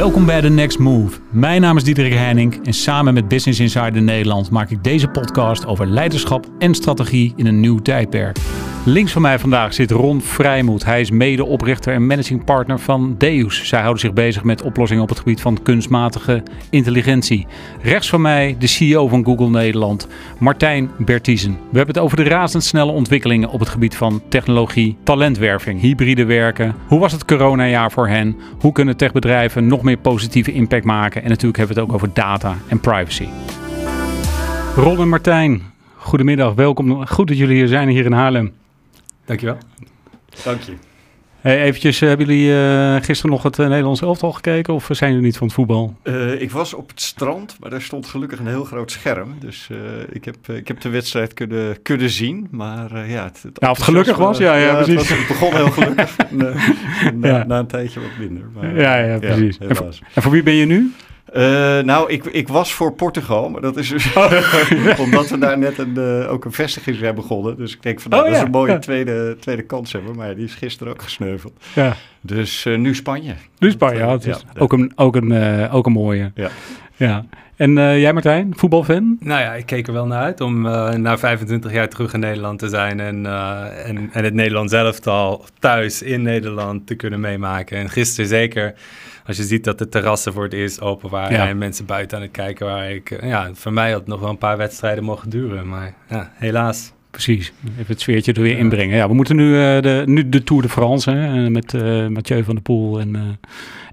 Welkom bij The Next Move. Mijn naam is Diederik Heining en samen met Business Insider Nederland maak ik deze podcast over leiderschap en strategie in een nieuw tijdperk. Links van mij vandaag zit Ron Vrijmoed. Hij is medeoprichter en managing partner van Deus. Zij houden zich bezig met oplossingen op het gebied van kunstmatige intelligentie. Rechts van mij de CEO van Google Nederland, Martijn Bertiezen. We hebben het over de razendsnelle ontwikkelingen op het gebied van technologie, talentwerving, hybride werken. Hoe was het coronajaar voor hen? Hoe kunnen techbedrijven nog meer positieve impact maken? En natuurlijk hebben we het ook over data en privacy. Ron en Martijn, goedemiddag, welkom. Goed dat jullie hier zijn hier in Haarlem. Dankjewel. Dank je. Hey, eventjes, eh, hebben jullie uh, gisteren nog het uh, Nederlands elftal gekeken of zijn jullie niet van het voetbal? Uh, ik was op het strand, maar daar stond gelukkig een heel groot scherm. Dus ik, heb, ik heb de wedstrijd kunnen, kunnen zien. Maar ja, het, het ja, of het gelukkig was, ja, ja, ja precies. Het, was, het, begon heel gelukkig. na, ja. na, een tijdje wat minder. Maar, ja, ja, precies. en, voor, en voor wie ben je nu? Uh, nou, ik, ik was voor Portugal, maar dat is dus omdat we daar net een, uh, ook een vestiging zijn begonnen. Dus ik denk van nou, oh, dat ja, is een mooie ja. tweede, tweede kans hebben. Maar die is gisteren ook gesneuveld. Ja. Dus uh, nu Spanje. Nu Spanje, ja. Het is ook, een, ook, een, ook een mooie. Ja. ja. En jij Martijn, voetbalfan? Nou ja, ik keek er wel naar uit om na 25 jaar terug in Nederland te zijn. En, en, en het Nederlands elftal thuis in Nederland te kunnen meemaken. En gisteren zeker als je ziet dat de terrassen voor het eerst open waren ja. en mensen buiten aan het kijken waren. Ik, ja, voor mij had het nog wel een paar wedstrijden mogen duren, maar ja, helaas. Precies, even het sfeertje er weer inbrengen. Ja, we moeten nu, uh, de, nu de Tour de France hè, met uh, Mathieu van der Poel en,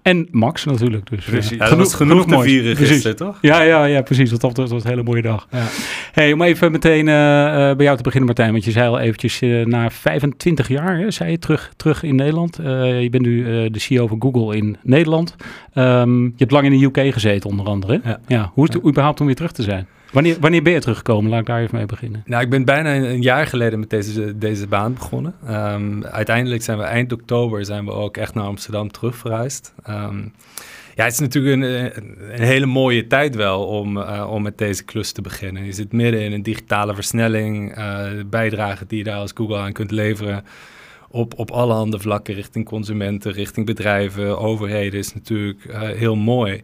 en Max natuurlijk. Dus, precies. Ja, genoeg, genoeg, genoeg te vieren gisteren, toch? Ja, ja, ja, precies. Dat was, een hele mooie dag. Ja. Hey, om even meteen bij jou te beginnen, Martijn. Want je zei al eventjes, na 25 jaar, hè, zei je, terug, terug in Nederland. je bent nu de CEO van Google in Nederland. Um, je hebt lang in de UK gezeten, onder andere. Ja. ja. Hoe is het überhaupt om weer terug te zijn? Wanneer, wanneer ben je teruggekomen? Laat ik daar even mee beginnen. Nou, ik ben bijna een jaar geleden met deze, deze baan begonnen. Um, uiteindelijk zijn we eind oktober zijn we ook echt naar Amsterdam terug verhuisd. Um, ja, het is natuurlijk een, hele mooie tijd wel om, uh, om met deze klus te beginnen. Je zit midden in een digitale versnelling, uh, bijdragen die je daar als Google aan kunt leveren. Op, op alle handen vlakken, richting consumenten, richting bedrijven, overheden, is natuurlijk uh, heel mooi.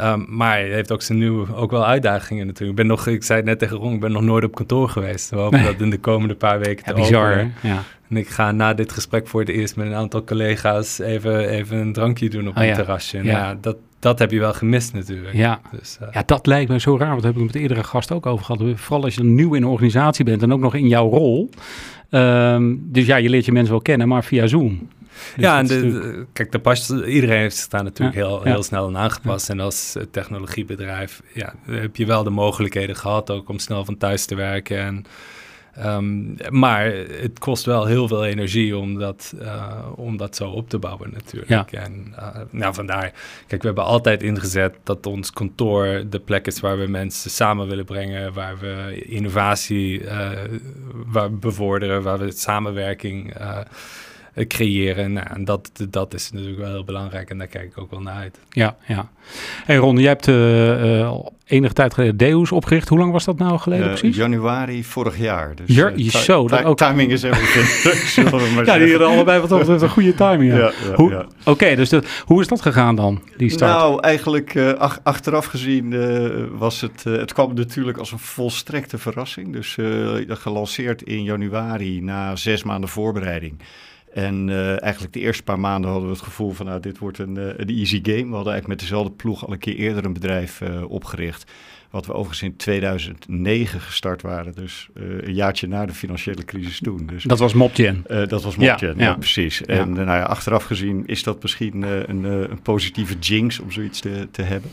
Um, maar het heeft ook zijn nieuwe, ook wel uitdagingen natuurlijk. Ik ben nog, ik zei het net tegen Ron, ik ben nog nooit op kantoor geweest. We hopen nee. dat in de komende paar weken ja, te bizar, openen. Ja. En ik ga na dit gesprek voor het eerst met een aantal collega's even, even een drankje doen op oh, een ja. terrasje. En Ja. dat, dat heb je wel gemist natuurlijk. Ja. Dus, uh, ja, dat lijkt me zo raar. Want daar heb ik met de eerdere gast ook over gehad. Vooral als je nieuw in een organisatie bent en ook nog in jouw rol. Um, dus ja, je leert je mensen wel kennen, maar via Zoom. Dus ja, en de, kijk, de pas, iedereen heeft zich daar natuurlijk Ja, heel, ja. heel snel aan aangepast. En als eh, technologiebedrijf ja, heb je wel de mogelijkheden gehad ook om snel van thuis te werken. En, um, maar het kost wel heel veel energie om dat, uh, om dat zo op te bouwen natuurlijk. En uh, nou, vandaar, kijk, we hebben altijd ingezet dat ons kantoor de plek is waar we mensen samen willen brengen, waar we innovatie uh, waar bevorderen, waar we samenwerking creëren. Nou, en dat, dat is natuurlijk wel heel belangrijk en daar kijk ik ook wel naar uit. Ja, ja. Hey Ron, jij hebt uh, uh, al enige tijd geleden Deus opgericht. Hoe lang was dat nou geleden Uh, precies? januari vorig jaar. Dus, Ja, eh, zo, dat ook- Timing is everything. maar Ja, die zeggen. hadden allebei wat betreft een goede timing. Ja. Ja, ja, hoe, ja. Oké, dus hoe is dat gegaan dan, die start? Nou, eigenlijk eh, ach- achteraf gezien eh, was het... eh, het kwam natuurlijk als een volstrekte verrassing. Dus eh, gelanceerd in januari na zes maanden voorbereiding. En eh, eigenlijk de eerste paar maanden hadden we het gevoel van... nou, dit wordt een, eh, een easy game. We hadden eigenlijk met dezelfde ploeg al een keer eerder een bedrijf eh, opgericht... Wat we overigens in 2009 gestart waren. Dus een jaartje na de financiële crisis toen. Dus dat was Mopgen. dat was Mopgen, ja, ja. precies. En nou ja, achteraf gezien is dat misschien een, een positieve jinx om zoiets te, te hebben.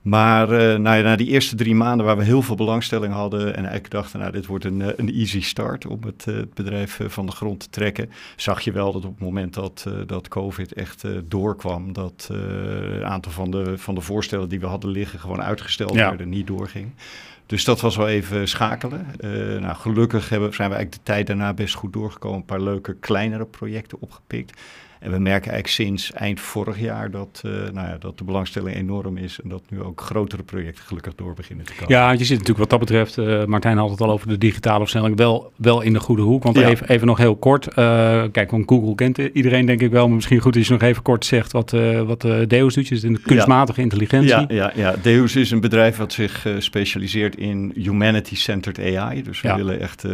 Maar eh, nou ja, na die eerste drie maanden waar we heel veel belangstelling hadden en eigenlijk dachten, nou dit wordt een, eh, een easy start om het, eh, bedrijf van de grond te trekken, zag je wel dat op het moment dat, dat COVID echt doorkwam, dat een aantal van de, van de voorstellen die we hadden liggen gewoon uitgesteld Ja. werden, niet doorging. Dus dat was wel even schakelen. nou, gelukkig hebben, zijn we eigenlijk de tijd daarna best goed doorgekomen. Een paar leuke kleinere projecten opgepikt. En we merken eigenlijk sinds eind vorig jaar dat, uh, nou ja, dat de belangstelling enorm is. En dat nu ook grotere projecten gelukkig door beginnen te komen. Ja, je zit natuurlijk wat dat betreft, uh, Martijn had het al over de digitale versnelling, wel, wel in de goede hoek. Want even, even nog heel kort. Uh, kijk, want Google kent iedereen denk ik wel. Maar misschien goed als je nog even kort zegt wat, wat Deus doet. Dus in de kunstmatige intelligentie. Ja, ja, ja, Deus is een bedrijf wat zich specialiseert in humanity-centered AI. Dus we willen echt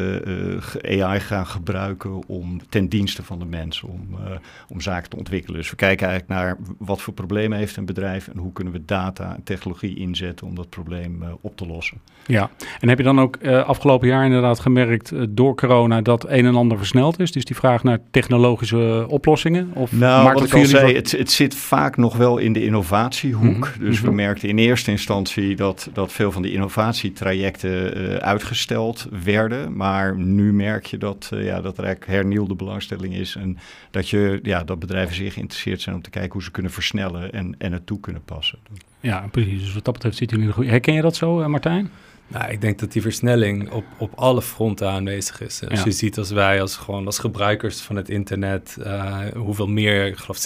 AI gaan gebruiken om ten dienste van de mensen. Om, om zaken te ontwikkelen. Dus we kijken eigenlijk naar wat voor problemen heeft een bedrijf en hoe kunnen we data en technologie inzetten om dat probleem uh, op te lossen. Ja, en heb je dan ook uh, afgelopen jaar inderdaad gemerkt uh, door corona dat een en ander versneld is? Dus die vraag naar technologische oplossingen? Of nou, wat ik al zei, het, het, zit vaak nog wel in de innovatiehoek. Mm -hmm. Dus we mhm. merkten in eerste instantie dat, dat veel van die innovatietrajecten uitgesteld werden. Maar nu merk je dat, ja, dat er eigenlijk hernieuwde belangstelling is en dat je ja, dat bedrijven zeer geïnteresseerd zijn om te kijken hoe ze kunnen versnellen en, en het toe kunnen passen. Ja, precies. Dus wat dat betreft zit jullie goed. Herken je dat zo, eh, Martijn? Nou, ik denk dat die versnelling op, op alle fronten aanwezig is. Als je ziet als wij als, gewoon als gebruikers van het internet, uh, hoeveel meer, ik geloof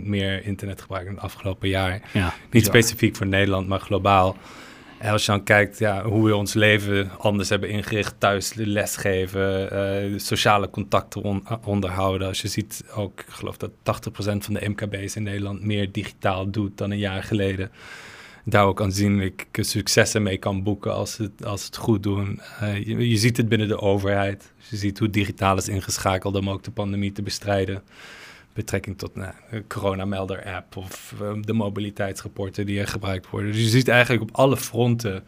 60% meer internet gebruiken in het afgelopen jaar. Ja, Niet specifiek voor Nederland, maar globaal. Als je dan kijkt ja, hoe we ons leven anders hebben ingericht, thuis lesgeven, uh, sociale contacten onderhouden. Als je ziet ook, ik geloof dat 80% van de MKB's in Nederland meer digitaal doet dan een jaar geleden. Daar ook aanzienlijk successen mee kan boeken als het, als het goed doen. Je, je, ziet het binnen de overheid. je ziet hoe digitaal is ingeschakeld om ook de pandemie te bestrijden betrekking tot nou, de coronamelder-app of uh, de mobiliteitsrapporten die er gebruikt worden. Dus je ziet eigenlijk op alle fronten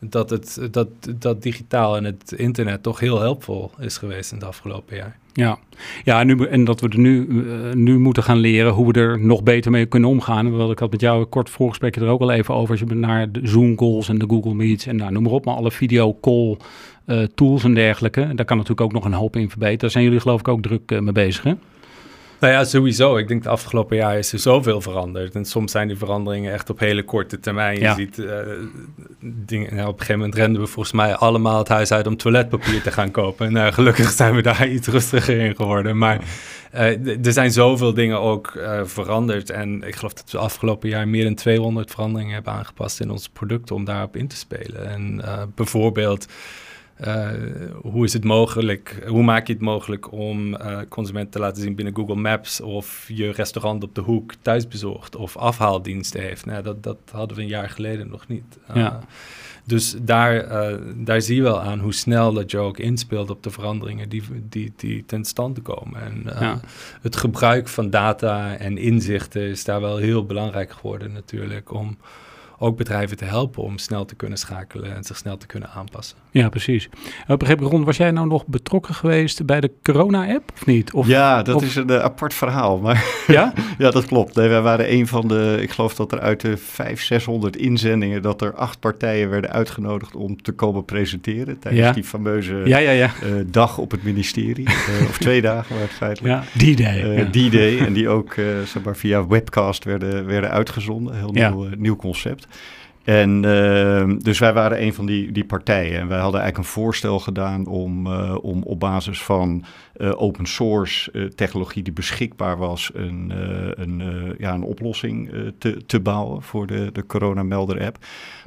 dat, het, dat, dat digitaal en het internet toch heel helpvol is geweest in het afgelopen jaar. Ja, ja en, nu, en dat we er nu, uh, nu moeten gaan leren hoe we er nog beter mee kunnen omgaan. Want ik had met jou een kort voorgesprekje er ook al even over. Als je naar de Zoom calls en de Google Meets en nou, noem maar op, maar alle video call uh, tools en dergelijke. Daar kan natuurlijk ook nog een hoop in verbeteren. Daar zijn jullie geloof ik ook druk mee bezig, hè? Nou ja, sowieso. Ik denk de afgelopen jaar is er zoveel veranderd. En soms zijn die veranderingen echt op hele korte termijn. Je ziet uh, dingen. Nou, op een gegeven moment renden we volgens mij allemaal het huis uit om toiletpapier te gaan kopen. En nou, gelukkig zijn we daar iets rustiger in geworden. Maar uh, er zijn zoveel dingen ook uh, veranderd. En ik geloof dat we afgelopen jaar meer dan 200 veranderingen hebben aangepast in onze producten om daarop in te spelen. En bijvoorbeeld. Uh, hoe is het mogelijk, hoe maak je het mogelijk om uh, consumenten te laten zien binnen Google Maps of je restaurant op de hoek thuisbezorgd of afhaaldiensten heeft? Nou, dat, dat hadden we een jaar geleden nog niet. Uh, ja. Dus daar, daar zie je wel aan hoe snel dat je ook inspeelt op de veranderingen die, die, die ten stand komen. En ja. het gebruik van data en inzichten is daar wel heel belangrijk geworden natuurlijk om ook bedrijven te helpen om snel te kunnen schakelen en zich snel te kunnen aanpassen. Ja, precies. Op een gegeven moment was jij nou nog betrokken geweest bij de corona-app of niet? Of, ja, dat is een uh, apart verhaal. Maar ja? ja, dat klopt. Nee, wij waren een van de, ik geloof dat er uit de 500, 600 inzendingen, dat er acht partijen werden uitgenodigd om te komen presenteren tijdens die fameuze ja, ja, ja. Uh, dag op het ministerie. uh, of twee dagen waar het feitelijk. Ja, die day. Die day. En die ook zeg maar, via webcast werden, werden uitgezonden. Heel nieuw, nieuw concept. En uh, dus wij waren een van die, die partijen. En wij hadden eigenlijk een voorstel gedaan om, uh, om op basis van uh, open source technologie die beschikbaar was, een, een, ja, een oplossing te, te bouwen voor de, de coronamelder app.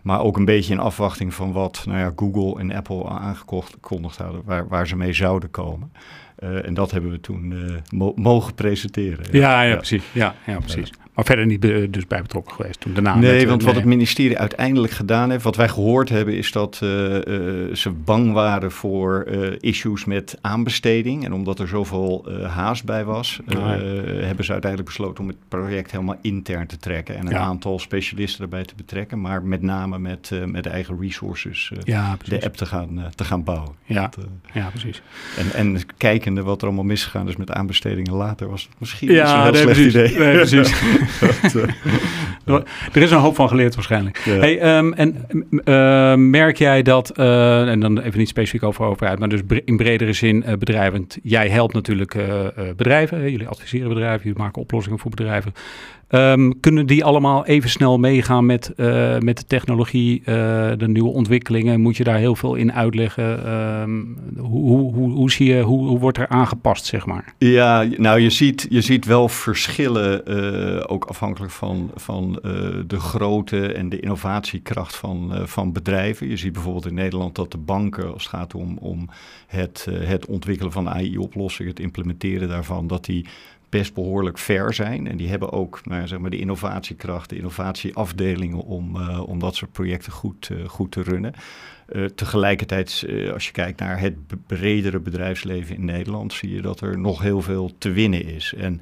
Maar ook een beetje in afwachting van wat nou ja, Google en Apple aangekondigd hadden, waar, waar ze mee zouden komen. en dat hebben we toen mo mogen presenteren. Ja, ja, ja, precies. Ja, ja, precies. Maar verder niet dus bij betrokken geweest toen daarna. Nee, want wat het ministerie uiteindelijk gedaan heeft, wat wij gehoord hebben, is dat uh, uh, ze bang waren voor uh, issues met aanbesteding. En omdat er zoveel haast bij was, ja. hebben ze uiteindelijk besloten om het project helemaal intern te trekken. En een ja. aantal specialisten erbij te betrekken, maar met name met, met eigen resources ja, de app te gaan, te gaan bouwen. Ja, dat, ja precies. En, en kijkende wat er allemaal misgegaan is met aanbestedingen later, was het misschien ja, een heel nee, slecht precies. idee. Nee, precies. er is een hoop van geleerd waarschijnlijk. Hey, um, en uh, merk jij dat, uh, en dan even niet specifiek over overheid, maar dus in bredere zin uh, bedrijven. Jij helpt natuurlijk bedrijven, jullie adviseren bedrijven, jullie maken oplossingen voor bedrijven. Ehm, kunnen die allemaal even snel meegaan met, uh, met de technologie, uh, de nieuwe ontwikkelingen? Moet je daar heel veel in uitleggen? Um, hoe, hoe, hoe, zie je, hoe, wordt er aangepast, zeg maar? Ja, nou je ziet, je ziet wel verschillen, uh, ook afhankelijk van, van de grootte en de innovatiekracht van, van bedrijven. Je ziet bijvoorbeeld in Nederland dat de banken, als het gaat om, om het, het ontwikkelen van AI-oplossingen, het implementeren daarvan, dat die best behoorlijk ver zijn. En die hebben ook nou ja, zeg maar de innovatiekracht, de innovatieafdelingen om, uh, om dat soort projecten goed, uh, goed te runnen. Uh, tegelijkertijd, als je kijkt naar het bredere bedrijfsleven in Nederland, zie je dat er nog heel veel te winnen is. En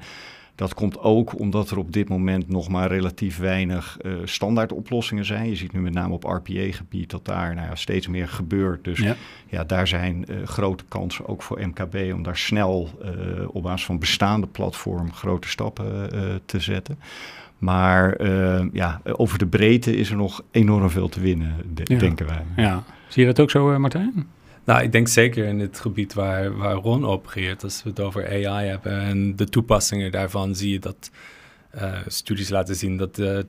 dat komt ook omdat er op dit moment nog maar relatief weinig uh, standaard oplossingen zijn. Je ziet nu met name op RPA-gebied dat daar nou ja, steeds meer gebeurt. Dus ja, ja daar zijn uh, grote kansen ook voor MKB om daar snel uh, op basis van bestaande platform grote stappen te zetten. Maar ja, over de breedte is er nog enorm veel te winnen, de, ja. denken wij. Ja. Zie je dat ook zo, Martijn? Nou, ik denk zeker in het gebied waar, waar Ron opereert, als we het over AI hebben en de toepassingen daarvan, zie je dat uh, studies laten zien dat uh, 20%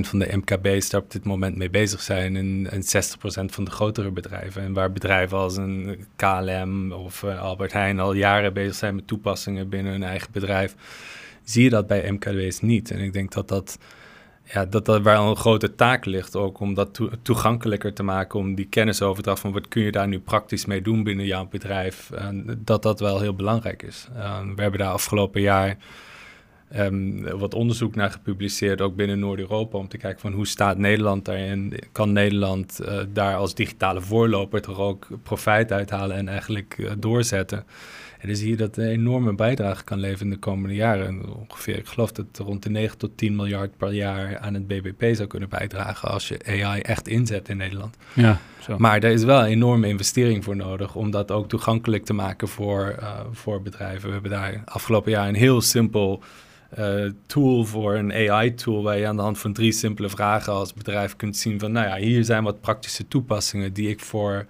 van de MKB's daar op dit moment mee bezig zijn en, en 60% van de grotere bedrijven. En waar bedrijven als een KLM of uh, Albert Heijn al jaren bezig zijn met toepassingen binnen hun eigen bedrijf, zie je dat bij MKB's niet. En ik denk dat dat ja, dat dat wel een grote taak ligt ook om dat to toegankelijker te maken, om die kennisoverdracht van wat kun je daar nu praktisch mee doen binnen jouw bedrijf, dat dat wel heel belangrijk is. Uh, we hebben daar afgelopen jaar um, wat onderzoek naar gepubliceerd, ook binnen Noord-Europa, om te kijken van hoe staat Nederland daarin, kan Nederland uh, daar als digitale voorloper toch ook profijt uithalen en eigenlijk uh, doorzetten. En dan zie je dat een enorme bijdrage kan leveren in de komende jaren. Ongeveer, ik geloof dat het rond de 9 tot 10 miljard per jaar aan het BBP zou kunnen bijdragen als je AI echt inzet in Nederland. Ja, zo. Maar daar is wel een enorme investering voor nodig om dat ook toegankelijk te maken voor, uh, voor bedrijven. We hebben daar afgelopen jaar een heel simpel uh, tool voor een AI-tool, waar je aan de hand van drie simpele vragen als bedrijf kunt zien van, nou ja, hier zijn wat praktische toepassingen die ik voor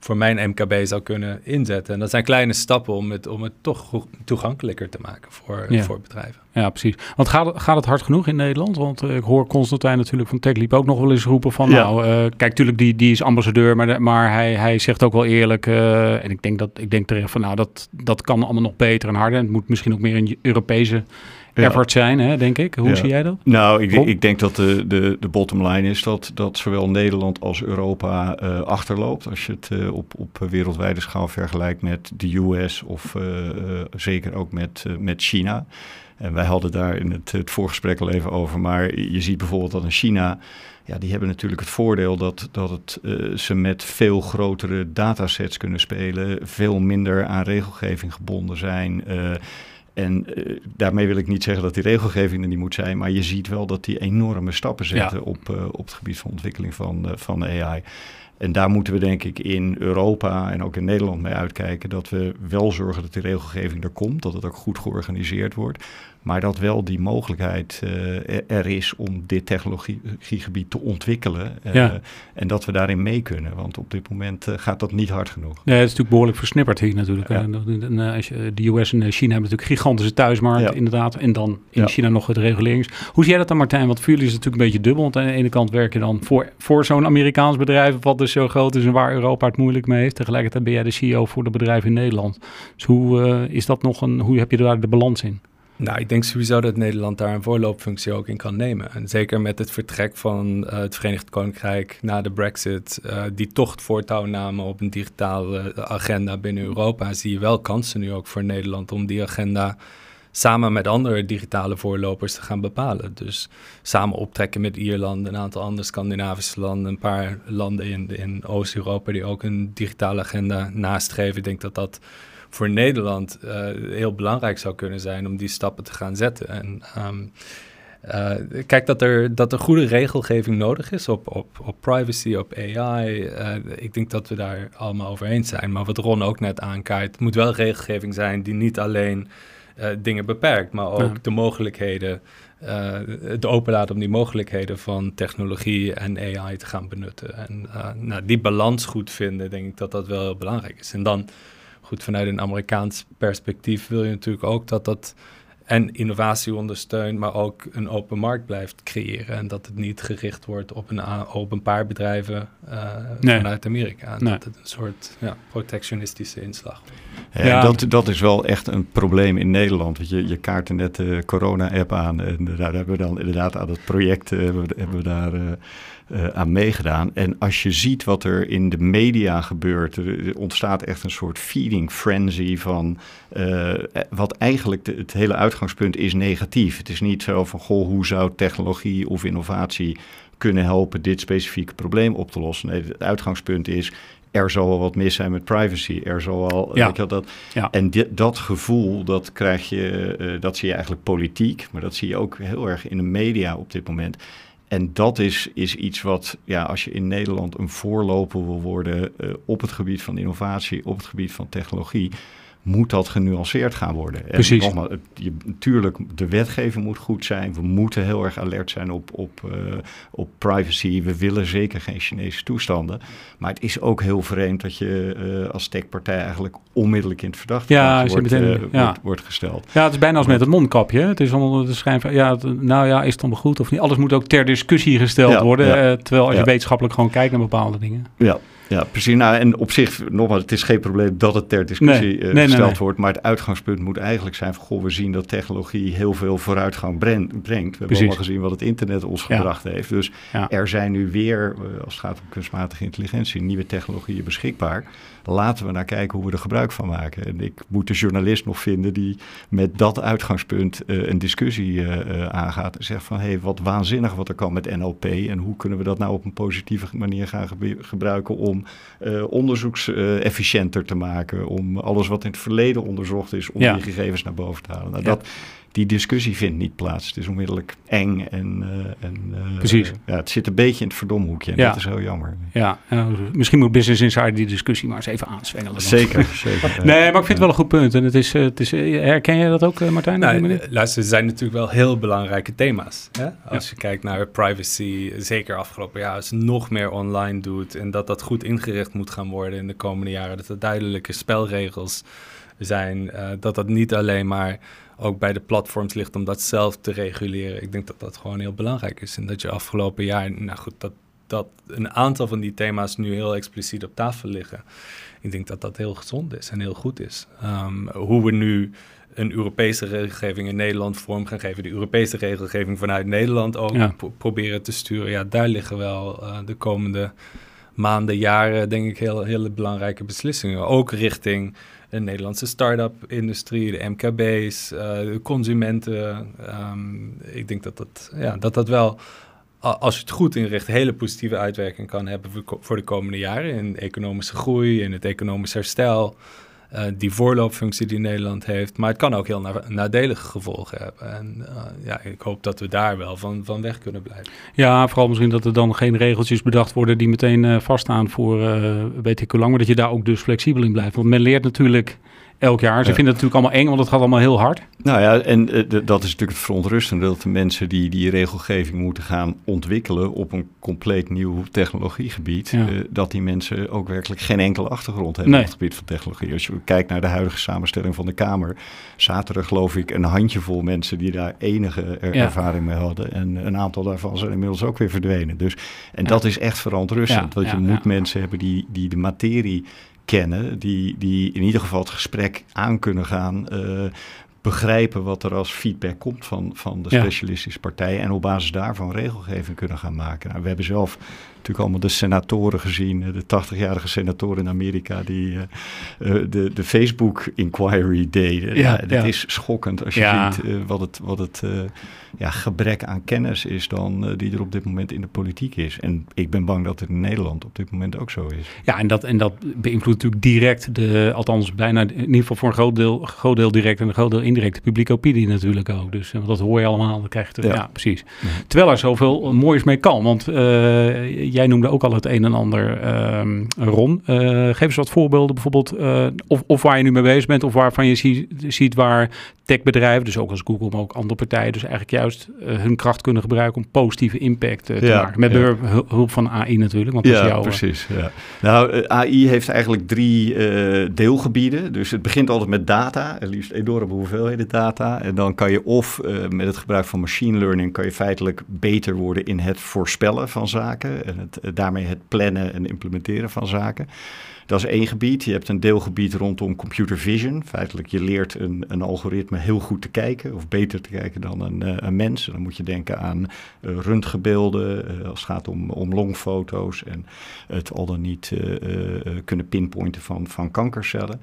voor mijn MKB zou kunnen inzetten. En dat zijn kleine stappen om het, om het toch toegankelijker te maken voor, ja. voor bedrijven. Ja, precies. Want gaat, gaat het hard genoeg in Nederland? Want uh, ik hoor Constantijn natuurlijk van TechLeap ook nog wel eens roepen van... Ja. nou, uh, kijk, natuurlijk, die, die is ambassadeur, maar, de, maar hij, hij zegt ook wel eerlijk... Uh, en ik denk, dat, ik denk terecht van, nou, dat, dat kan allemaal nog beter en harder. En het moet misschien ook meer een Europese effort zijn, hè, denk ik. Hoe zie jij dat? Nou, ik, ik denk dat de, de, de bottom line is dat, dat zowel Nederland als Europa uh, achterloopt. Als je het uh, op, op wereldwijde schaal vergelijkt met de US of uh, zeker ook met, met China. En wij hadden daar in het, het voorgesprek al even over. Maar je ziet bijvoorbeeld dat in China ja, die hebben natuurlijk het voordeel dat, dat het, uh, ze met veel grotere datasets kunnen spelen, veel minder aan regelgeving gebonden zijn. Uh, en uh, daarmee wil ik niet zeggen dat die regelgeving er niet moet zijn, maar je ziet wel dat die enorme stappen zetten ja. op, uh, op het gebied van ontwikkeling van, uh, van AI. En daar moeten we denk ik in Europa en ook in Nederland mee uitkijken dat we wel zorgen dat die regelgeving er komt, dat het ook goed georganiseerd wordt. Maar dat wel die mogelijkheid uh, er is om dit technologiegebied te ontwikkelen. Uh, ja. En dat we daarin mee kunnen. Want op dit moment uh, gaat dat niet hard genoeg. Nee, het is natuurlijk behoorlijk versnipperd hier natuurlijk. Ja. En, als je, de US en China hebben natuurlijk gigantische thuismarkt ja. inderdaad. En dan in ja. China nog het regulerings. Hoe zie jij dat dan Martijn? Want voor jullie is het natuurlijk een beetje dubbel. Want aan de ene kant werk je dan voor, voor zo'n Amerikaans bedrijf. Wat dus zo groot is en waar Europa het moeilijk mee heeft. Tegelijkertijd ben jij de CEO voor de bedrijven in Nederland. Dus hoe is dat nog een, hoe heb je daar de balans in? Nou, ik denk sowieso dat Nederland daar een voorloopfunctie ook in kan nemen. En zeker met het vertrek van uh, het Verenigd Koninkrijk na de Brexit, uh, die toch voortouw namen op een digitale agenda binnen Europa, zie je wel kansen nu ook voor Nederland om die agenda samen met andere digitale voorlopers te gaan bepalen. Dus samen optrekken met Ierland, een aantal andere Scandinavische landen, een paar landen in, in Oost-Europa die ook een digitale agenda nastreven. Ik denk dat dat voor Nederland uh, heel belangrijk zou kunnen zijn om die stappen te gaan zetten. En um, uh, kijk dat er, dat er goede regelgeving nodig is op, op, op privacy, op AI. Uh, ik denk dat we daar allemaal over eens zijn. Maar wat Ron ook net aankaart, het moet wel regelgeving zijn die niet alleen dingen beperkt, maar ook ja. de mogelijkheden. Het openlaten om die mogelijkheden van technologie en AI te gaan benutten. En nou, die balans goed vinden, denk ik dat dat wel heel belangrijk is. En dan goed, vanuit een Amerikaans perspectief wil je natuurlijk ook dat dat en innovatie ondersteunt, maar ook een open markt blijft creëren. En dat het niet gericht wordt op een, op een paar bedrijven uh, vanuit Amerika. Nee. Dat het een soort ja, protectionistische inslag. Ja, ja, Dat, dat is wel echt een probleem in Nederland. Want je, je kaartte net de corona-app aan. En daar hebben we dan inderdaad aan het project uh, hebben we daar uh, aan meegedaan. En als je ziet wat er in de media gebeurt, er, ontstaat echt een soort feeding frenzy van uh, wat eigenlijk de, het hele uitgangspunt is negatief. Het is niet zo van goh, hoe zou technologie of innovatie kunnen helpen dit specifieke probleem op te lossen. Nee, het uitgangspunt is er zal wel wat mis zijn met privacy. Er zal wel. Ja. Weet dat, ja. En dit, dat gevoel, dat krijg je, uh, dat zie je eigenlijk politiek, maar dat zie je ook heel erg in de media op dit moment. En dat is, is iets wat, ja, als je in Nederland een voorloper wil worden uh, op het gebied van innovatie, op het gebied van technologie, moet dat genuanceerd gaan worden. Precies. En nogmaals, je, natuurlijk, de wetgeving moet goed zijn. We moeten heel erg alert zijn op, op, uh, op privacy. We willen zeker geen Chinese toestanden. Maar het is ook heel vreemd dat je uh, als techpartij eigenlijk onmiddellijk in het verdachte ja, wordt, meteen, uh, ja. wordt, wordt, gesteld. Ja, het is bijna als met het mondkapje. Het is allemaal de schijn van, ja, het, nou ja, is het dan goed of niet? Alles moet ook ter discussie gesteld ja, worden. Terwijl als je wetenschappelijk gewoon kijkt naar bepaalde dingen. Ja, ja, precies. Nou, en op zich, nogmaals, het is geen probleem dat het ter discussie nee, uh, nee, gesteld nee, wordt. Maar het uitgangspunt moet eigenlijk zijn van, goh, we zien dat technologie heel veel vooruitgang brengt. We precies. hebben allemaal gezien wat het internet ons ja. gebracht heeft. Dus ja. er zijn nu weer, uh, als het gaat om kunstmatige intelligentie, nieuwe technologieën beschikbaar. Laten we naar kijken hoe we er gebruik van maken. En ik moet de journalist nog vinden die met dat uitgangspunt uh, een discussie aangaat. En zegt van, hé, hey, wat waanzinnig wat er kan met NLP. En hoe kunnen we dat nou op een positieve manier gaan gebruiken om onderzoeksefficiënter te maken, om alles wat in het verleden onderzocht is, om ja. die gegevens naar boven te halen. Nou, ja. dat, die discussie vindt niet plaats. Het is onmiddellijk eng en, uh, en uh, Precies. ja, het zit een beetje in het verdomhoekje en ja. dat is heel jammer. Ja, uh, misschien moet Business Insider die discussie maar eens even aanswengelen. Zeker, zeker. nee, maar ik vind het wel een goed punt. En het is, het is, herken je dat ook, Martijn? Nou, luister, er zijn natuurlijk wel heel belangrijke thema's. Hè? Als je kijkt naar privacy, zeker afgelopen jaar, als je nog meer online doet en dat dat goed ingericht moet gaan worden in de komende jaren, dat er duidelijke spelregels zijn, dat dat niet alleen maar ook bij de platforms ligt om dat zelf te reguleren. Ik denk dat dat gewoon heel belangrijk is. En dat je afgelopen jaar, nou goed, dat, dat een aantal van die thema's nu heel expliciet op tafel liggen. Ik denk dat dat heel gezond is en heel goed is. Um, hoe we nu een Europese regelgeving in Nederland vorm gaan geven, de Europese regelgeving vanuit Nederland ook ja. pro proberen te sturen. Ja, daar liggen wel uh, de komende maanden, jaren, denk ik, heel, hele belangrijke beslissingen. Ook richting de Nederlandse start-up-industrie, de MKB's, uh, de consumenten. Um, ik denk dat dat, ja, dat dat wel, als je het goed inricht, hele positieve uitwerking kan hebben voor, voor de komende jaren in economische groei, in het economisch herstel. Uh, die voorloopfunctie die Nederland heeft. Maar het kan ook heel na nadelige gevolgen hebben. En uh, ja, ik hoop dat we daar wel van, van weg kunnen blijven. Ja, vooral misschien dat er dan geen regeltjes bedacht worden die meteen uh, vaststaan voor weet ik hoe lang. Maar dat je daar ook dus flexibel in blijft. Want men leert natuurlijk elk jaar. Ze ja. vinden het natuurlijk allemaal eng, want het gaat allemaal heel hard. Nou ja, en uh, dat is natuurlijk het verontrustende... dat de mensen die die regelgeving moeten gaan ontwikkelen... op een compleet nieuw technologiegebied... Ja. Uh, dat die mensen ook werkelijk geen enkele achtergrond hebben... Nee. op het gebied van technologie. Als je kijkt naar de huidige samenstelling van de Kamer... zaten er geloof ik een handjevol mensen... die daar enige er ja. ervaring mee hadden. En een aantal daarvan zijn inmiddels ook weer verdwenen. Dus, en dat is echt verontrustend. Want je moet mensen hebben die, die de materie kennen, die, die in ieder geval het gesprek aan kunnen gaan. Uh, begrijpen wat er als feedback komt van, van de specialistische ja. partijen en op basis daarvan regelgeving kunnen gaan maken. Nou, we hebben zelf natuurlijk allemaal de senatoren gezien, de 80-jarige senatoren in Amerika die uh, de, de Facebook-inquiry deden. Ja, ja, dat is schokkend als je ziet uh, wat het, wat het ja, gebrek aan kennis is dan die er op dit moment in de politiek is. En ik ben bang dat het in Nederland op dit moment ook zo is. Ja, en dat, en dat beïnvloedt natuurlijk direct de, althans bijna in ieder geval voor een groot deel, groot deel direct en een groot deel indirect de publieke opinie natuurlijk ook. Dus dat hoor je allemaal, dan krijg je ja. ja precies. Ja. Terwijl er zoveel moois mee kan, want uh, jij noemde ook al het een en ander, um, Ron. Uh, geef eens wat voorbeelden bijvoorbeeld, of, of waar je nu mee bezig bent, of waarvan je ziet, ziet waar techbedrijven, dus ook als Google, maar ook andere partijen, dus eigenlijk juist hun kracht kunnen gebruiken om positieve impact te maken. Met hulp van AI natuurlijk. Want ja, is jouw, precies. Ja. Nou, AI heeft eigenlijk drie deelgebieden. Dus het begint altijd met data, het liefst enorme hoeveelheden data. En dan kan je of met het gebruik van machine learning kan je feitelijk beter worden in het voorspellen van zaken en het, daarmee het plannen en implementeren van zaken. Dat is één gebied. Je hebt een deelgebied rondom computer vision. Feitelijk, je leert een, een algoritme heel goed te kijken, of beter te kijken dan een, uh, een mens. dan moet je denken aan uh, röntgenbeelden, uh, als het gaat om, om longfoto's en het al dan niet kunnen pinpointen van, van kankercellen.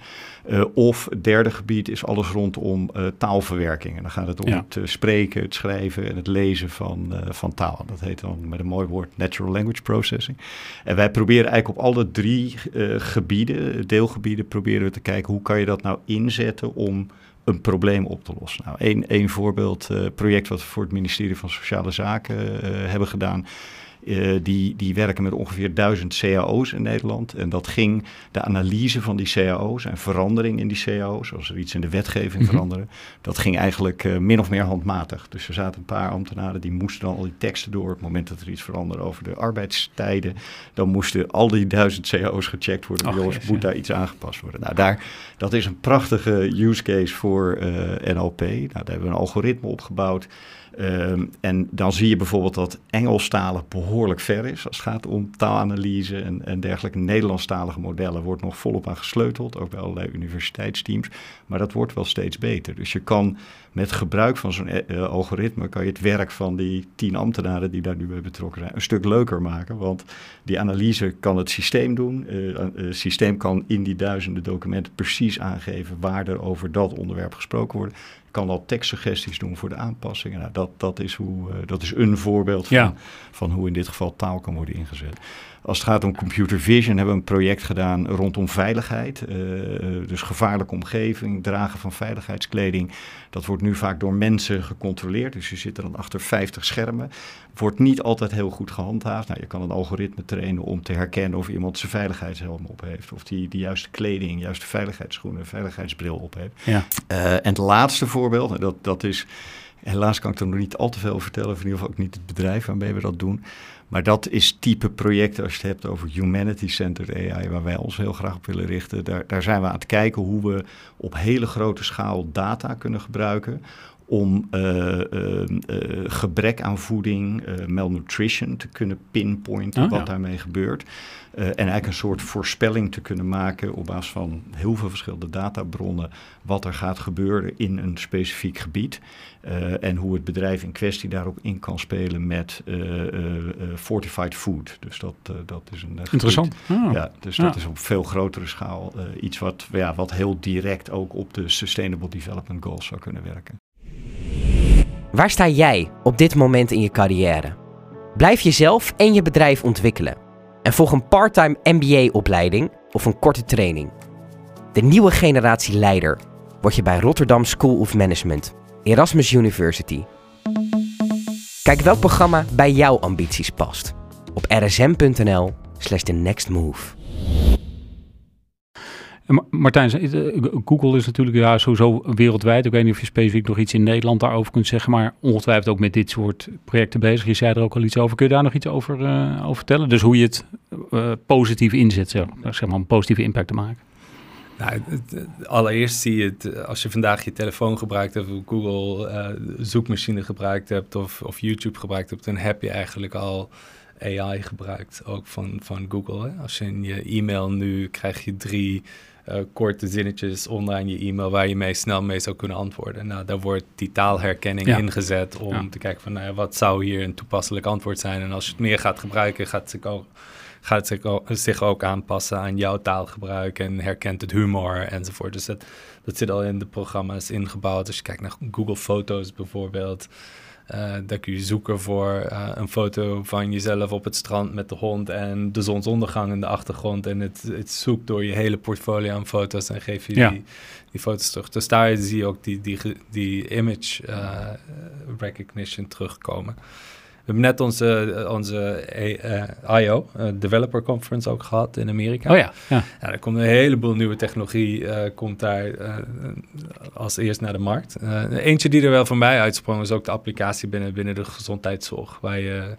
of het derde gebied is alles rondom taalverwerking. En dan gaat het om het spreken, het schrijven en het lezen van, van taal. Dat heet dan met een mooi woord natural language processing. En wij proberen eigenlijk op alle drie gebieden, deelgebieden, proberen we te kijken hoe kan je dat nou inzetten om een probleem op te lossen. Nou, één, voorbeeld, uh, project wat we voor het ministerie van Sociale Zaken uh, hebben gedaan, uh, die, die werken met ongeveer duizend cao's in Nederland. En dat ging de analyse van die cao's en verandering in die cao's, als er iets in de wetgeving mm veranderen, dat ging eigenlijk uh, min of meer handmatig. Dus er zaten een paar ambtenaren die moesten dan al die teksten door. Op het moment dat er iets veranderde over de arbeidstijden, dan moesten al die duizend cao's gecheckt worden. Ach, Jongens, moet daar iets aangepast worden? Nou, daar, dat is een prachtige use case voor uh, NLP. Nou, daar hebben we een algoritme opgebouwd. Um, en dan zie je bijvoorbeeld dat Engelstalig behoorlijk ver is als het gaat om taalanalyse en, en dergelijke. Nederlandstalige modellen wordt nog volop aan gesleuteld, ook bij allerlei universiteitsteams. Maar dat wordt wel steeds beter. Dus je kan met gebruik van zo'n uh, algoritme, kan je het werk van die tien ambtenaren die daar nu bij betrokken zijn, een stuk leuker maken. Want die analyse kan het systeem doen. Uh, het systeem kan in die duizenden documenten precies aangeven waar er over dat onderwerp gesproken wordt kan al tekstsuggesties doen voor de aanpassingen. Nou, dat, dat, is hoe, uh, dat is een voorbeeld van, van hoe in dit geval taal kan worden ingezet. Als het gaat om computer vision hebben we een project gedaan rondom veiligheid. Uh, dus gevaarlijke omgeving, dragen van veiligheidskleding. Dat wordt nu vaak door mensen gecontroleerd. Dus je zit er dan achter 50 schermen. Wordt niet altijd heel goed gehandhaafd. Nou, je kan een algoritme trainen om te herkennen of iemand zijn veiligheidshelm op heeft. Of die de juiste kleding, juiste veiligheidsschoenen, veiligheidsbril op heeft. Ja. Uh, en het laatste voorbeeld, dat, dat is... Helaas kan ik er nog niet al te veel over vertellen, of in ieder geval ook niet het bedrijf waarmee we dat doen. Maar dat is type projecten als je het hebt over humanity-centered AI, waar wij ons heel graag op willen richten. Daar, daar zijn we aan het kijken hoe we op hele grote schaal data kunnen gebruiken om uh, uh, uh, gebrek aan voeding, malnutrition te kunnen pinpointen oh, wat ja. daarmee gebeurt. En eigenlijk een soort voorspelling te kunnen maken op basis van heel veel verschillende databronnen wat er gaat gebeuren in een specifiek gebied. en hoe het bedrijf in kwestie daarop in kan spelen met fortified food. Dus dat, dat is een. Interessant. Oh. Ja, dus dat is op veel grotere schaal iets wat, ja, wat heel direct ook op de Sustainable Development Goals zou kunnen werken. Waar sta jij op dit moment in je carrière? Blijf jezelf en je bedrijf ontwikkelen. En volg een parttime MBA-opleiding of een korte training. De nieuwe generatie leider word je bij Rotterdam School of Management, Erasmus University. Kijk welk programma bij jouw ambities past op rsm.nl/slash the next move. Martijn, eh, Google is natuurlijk ja, sowieso wereldwijd. Ik weet niet of je specifiek nog iets in Nederland daarover kunt zeggen, maar ongetwijfeld ook met dit soort projecten bezig. Je zei er ook al iets over. Kun je daar nog iets over, uh, over vertellen? Dus hoe je het uh, positief inzet, zeg, zeg maar, een positieve impact te maken. Nou, het, allereerst zie je het als je vandaag je telefoon gebruikt hebt, of Google zoekmachine gebruikt hebt of, of YouTube gebruikt hebt, dan heb je eigenlijk al AI gebruikt, ook van, van Google. Hè? Als je in je e-mail nu krijg je drie uh, korte zinnetjes onderaan je e-mail waar je mee snel mee zou kunnen antwoorden. Nou, daar wordt die taalherkenning ingezet om te kijken van nou wat zou hier een toepasselijk antwoord zijn. En als je het meer gaat gebruiken, gaat het zich ook, gaat het zich ook, zich ook aanpassen aan jouw taalgebruik en herkent het humor enzovoort. Dus dat, dat zit al in de programma's ingebouwd. Als je kijkt naar Google Foto's bijvoorbeeld. Uh, dan kun je zoeken voor uh, een foto van jezelf op het strand met de hond en de zonsondergang in de achtergrond. En het, het zoekt door je hele portfolio aan foto's en geeft je ja. die, die foto's terug. Dus daar zie je ook die, die, die image uh, recognition terugkomen. Hebben net onze, onze uh, I.O., Developer Conference, ook gehad in Amerika. Oh ja, ja. ja er komt een heleboel nieuwe technologie komt daar als eerst naar de markt. eentje die er wel voor mij uitsprong is ook de applicatie binnen, binnen de gezondheidszorg, waar je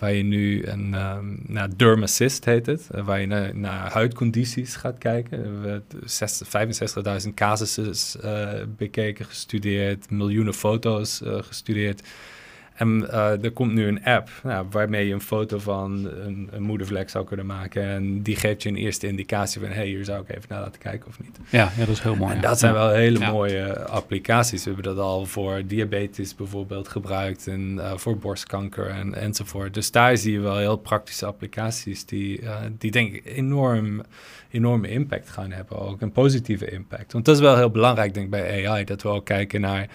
waar je nu een um, nou, Derm Assist heet het, eh, waar je naar, naar huidcondities gaat kijken. We hebben 65.000 casussen uh, bekeken, gestudeerd, miljoenen foto's uh, gestudeerd. En uh, er komt nu een app nou, waarmee je een foto van een, een, moedervlek zou kunnen maken. En die geeft je een eerste indicatie van, hey, hier zou ik even naar laten kijken of niet. Ja, ja dat is heel mooi. En dat zijn wel hele mooie applicaties. We hebben dat al voor diabetes bijvoorbeeld gebruikt en uh, voor borstkanker en, enzovoort. Dus daar zie je wel heel praktische applicaties die, uh, die denk ik enorm, enorme impact gaan hebben. Ook een positieve impact. Want dat is wel heel belangrijk denk ik bij AI, dat we ook kijken naar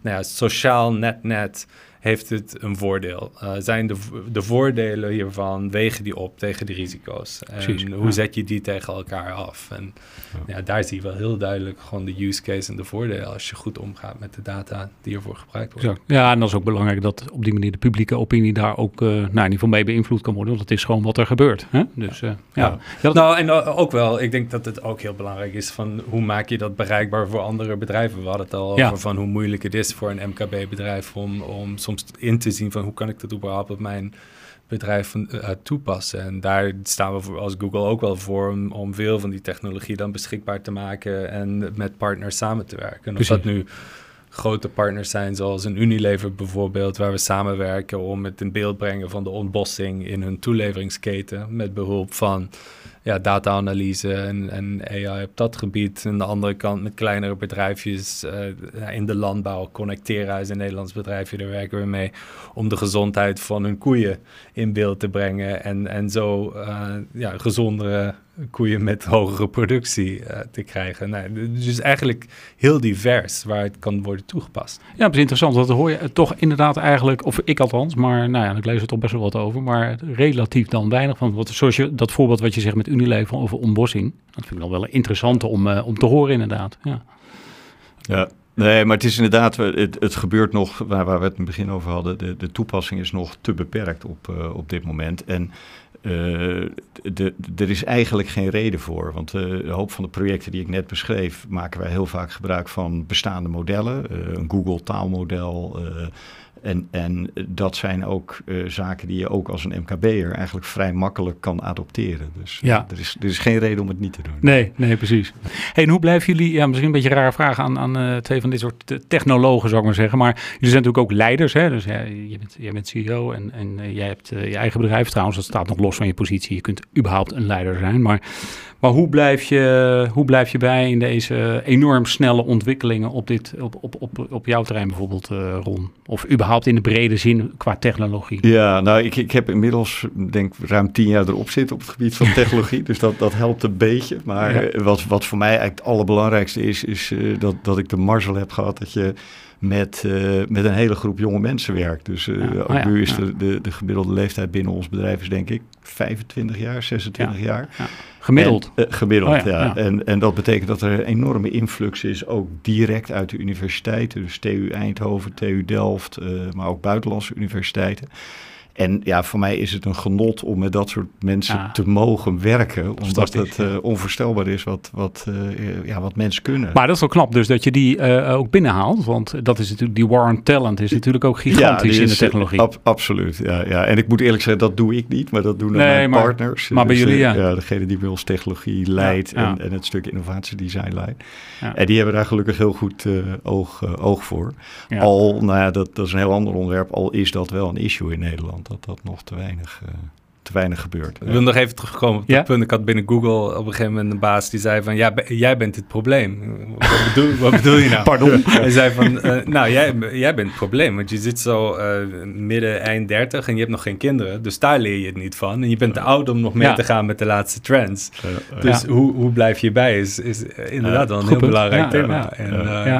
nou ja, sociaal net net heeft het een voordeel? Uh, zijn de, de voordelen hiervan, wegen die op tegen de risico's? En hoe zet je die tegen elkaar af? En ja. ja. daar zie je wel heel duidelijk gewoon de use case en de voordelen als je goed omgaat met de data die ervoor gebruikt worden. Ja, en dat is ook belangrijk dat op die manier de publieke opinie daar ook uh, nou, in ieder geval mee beïnvloed kan worden. Want het is gewoon wat er gebeurt. Hè? Dus, uh, ja. ja. Nou, en ook wel, ik denk dat het ook heel belangrijk is van hoe maak je dat bereikbaar voor andere bedrijven? We hadden het al over van hoe moeilijk het is voor een MKB-bedrijf om, om soms in te zien van hoe kan ik dat überhaupt op mijn bedrijf uh, toepassen. En daar staan we voor, als Google ook wel voor om, om, veel van die technologie dan beschikbaar te maken en met partners samen te werken. En of dat nu grote partners zijn, zoals een Unilever bijvoorbeeld, waar we samenwerken om het in beeld brengen van de ontbossing in hun toeleveringsketen met behulp van ja, data-analyse en, en AI op dat gebied. En de andere kant met kleinere bedrijfjes uh, in de landbouw. Connectera is een Nederlands bedrijfje, daar werken we mee. Om de gezondheid van hun koeien in beeld te brengen. En, en zo uh, ja, gezondere koeien met hogere productie uh, te krijgen. Nou, dus eigenlijk heel divers waar het kan worden toegepast. Ja, dat is interessant. Dat hoor je toch inderdaad eigenlijk, of ik althans, maar nou ja, ik lees er toch best wel wat over, maar relatief dan weinig van. Wat, zoals je, dat voorbeeld wat je zegt met Unilever over ontbossing, dat vind ik wel wel interessant om, uh, om te horen inderdaad. Ja. ja. Nee, maar het is inderdaad, het, het gebeurt nog, waar, waar we het in het begin over hadden, de, de toepassing is nog te beperkt op, uh, op dit moment. En er is eigenlijk geen reden voor. Want uh, de hoop van de projecten die ik net beschreef, maken wij heel vaak gebruik van bestaande modellen. Uh, een Google taalmodel, en, en dat zijn ook uh, zaken die je ook als een MKB'er eigenlijk vrij makkelijk kan adopteren. Dus ja. er, is, er is geen reden om het niet te doen. Nee, nee, precies. Hey, en hoe blijven jullie, ja, misschien een beetje een rare vraag aan, aan uh, twee van dit soort technologen, zou ik maar zeggen. Maar jullie zijn natuurlijk ook leiders, hè? Dus ja, je bent, jij bent CEO en, en uh, jij hebt je eigen bedrijf trouwens. Dat staat nog los van je positie. Je kunt überhaupt een leider zijn. Maar maar hoe blijf je, hoe blijf je bij in deze enorm snelle ontwikkelingen op, dit, op, op, op, op jouw terrein bijvoorbeeld, uh, Ron? Of überhaupt in de brede zin qua technologie? Ja, nou, ik, ik heb inmiddels, denk ruim tien jaar erop zitten op het gebied van technologie. dus dat, dat helpt een beetje. Maar eh, wat, wat voor mij eigenlijk het allerbelangrijkste is, is uh, dat, dat ik de marzel heb gehad dat je met, uh, met een hele groep jonge mensen werkt. Dus uh, ja. ook oh, nu is de, de, de, gemiddelde leeftijd binnen ons bedrijf is denk ik 25 jaar, 26 jaar. Gemiddeld? En, uh, gemiddeld, oh ja. En, en dat betekent dat er een enorme influx is, ook direct uit de universiteiten. Dus TU Eindhoven, TU Delft, maar ook buitenlandse universiteiten. En ja, voor mij is het een genot om met dat soort mensen te mogen werken. Omdat het uh, onvoorstelbaar is wat, wat, uh, ja, wat mensen kunnen. Maar dat is wel knap dus dat je die uh, ook binnenhaalt. Want dat is natuurlijk, die war on talent is natuurlijk ook gigantisch ja, in de technologie. Ab, absoluut, ja, ja. En ik moet eerlijk zeggen, dat doe ik niet. Maar dat doen nee, mijn maar, partners. Maar bij dus, jullie, ja. ja. Degene die bij ons technologie leidt en, en, het stuk innovatiedesign leidt. En die hebben daar gelukkig heel goed oog, oog voor. Al, nou ja, dat, dat is een heel ander onderwerp. Al is dat wel een issue in Nederland dat dat nog te weinig, uh, te weinig gebeurt. Ik wil nog even terugkomen op dat punt. Ik had binnen Google op een gegeven moment een baas die zei van... ja, jij bent het probleem. Wat bedoel, wat bedoel je nou? Pardon? Hij zei van, uh, nou, jij, jij bent het probleem. Want je zit zo uh, midden, eind 30 en je hebt nog geen kinderen. Dus daar leer je het niet van. En je bent te oud om nog mee ja. te gaan met de laatste trends. dus hoe, hoe blijf je bij is, is inderdaad wel een heel punt. belangrijk thema. En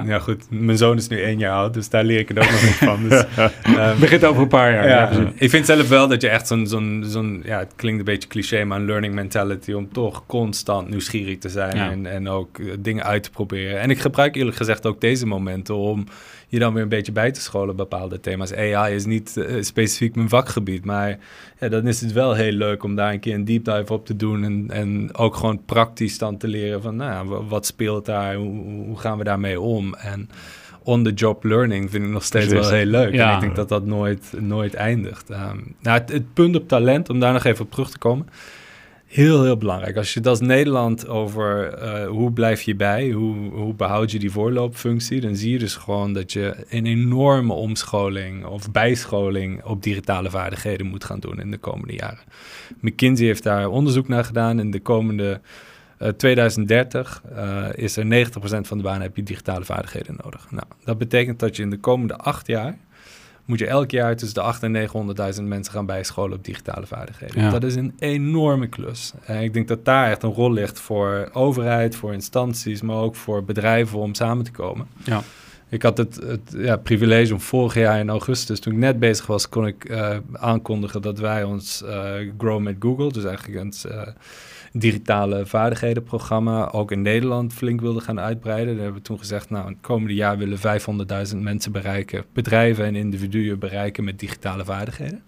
ja. goed, mijn zoon is nu één jaar oud, dus daar leer ik het ook nog niet van. Dus, um, Begint over een paar jaar. ik vind zelf wel dat je echt zo'n zo'n zo'n ja, het klinkt een beetje cliché, maar een learning mentality om toch constant nieuwsgierig te zijn en, en ook eh, dingen uit te proberen. En ik gebruik eerlijk gezegd ook deze momenten om je dan weer een beetje bij te scholen bepaalde thema's. AI is niet uh, specifiek mijn vakgebied, maar ja, dan is het wel heel leuk om daar een keer een deep dive op te doen en, en ook gewoon praktisch dan te leren van, nou, wat speelt daar, hoe, hoe gaan we daarmee om en on-the-job learning vind ik nog steeds wel heel leuk. Ja. En ik denk dat dat nooit, nooit eindigt. Um, nou, het, het, punt op talent, om daar nog even op terug te komen. Heel, heel belangrijk. Als je dat als Nederland over uh, hoe blijf je bij, hoe, hoe behoud je die voorloopfunctie, dan zie je dus gewoon dat je een enorme omscholing of bijscholing op digitale vaardigheden moet gaan doen in de komende jaren. McKinsey heeft daar onderzoek naar gedaan. In de komende 2030 uh, eh, is er 90% van de banen heb je digitale vaardigheden nodig. Nou, dat betekent dat je in de komende acht jaar moet je elk jaar tussen de 8 en 900.000 mensen gaan bijscholen op digitale vaardigheden. Dat is een enorme klus. En ik denk dat daar echt een rol ligt voor overheid, voor instanties, maar ook voor bedrijven om samen te komen. Ja. Ik had het, het ja, privilege om vorig jaar in augustus, toen ik net bezig was, kon ik uh, aankondigen dat wij ons uh, Grow met Google, dus eigenlijk een digitale vaardighedenprogramma ook in Nederland flink wilden gaan uitbreiden. Daar hebben we toen gezegd, nou, het komende jaar willen 500.000 mensen bereiken, bedrijven en individuen bereiken met digitale vaardigheden.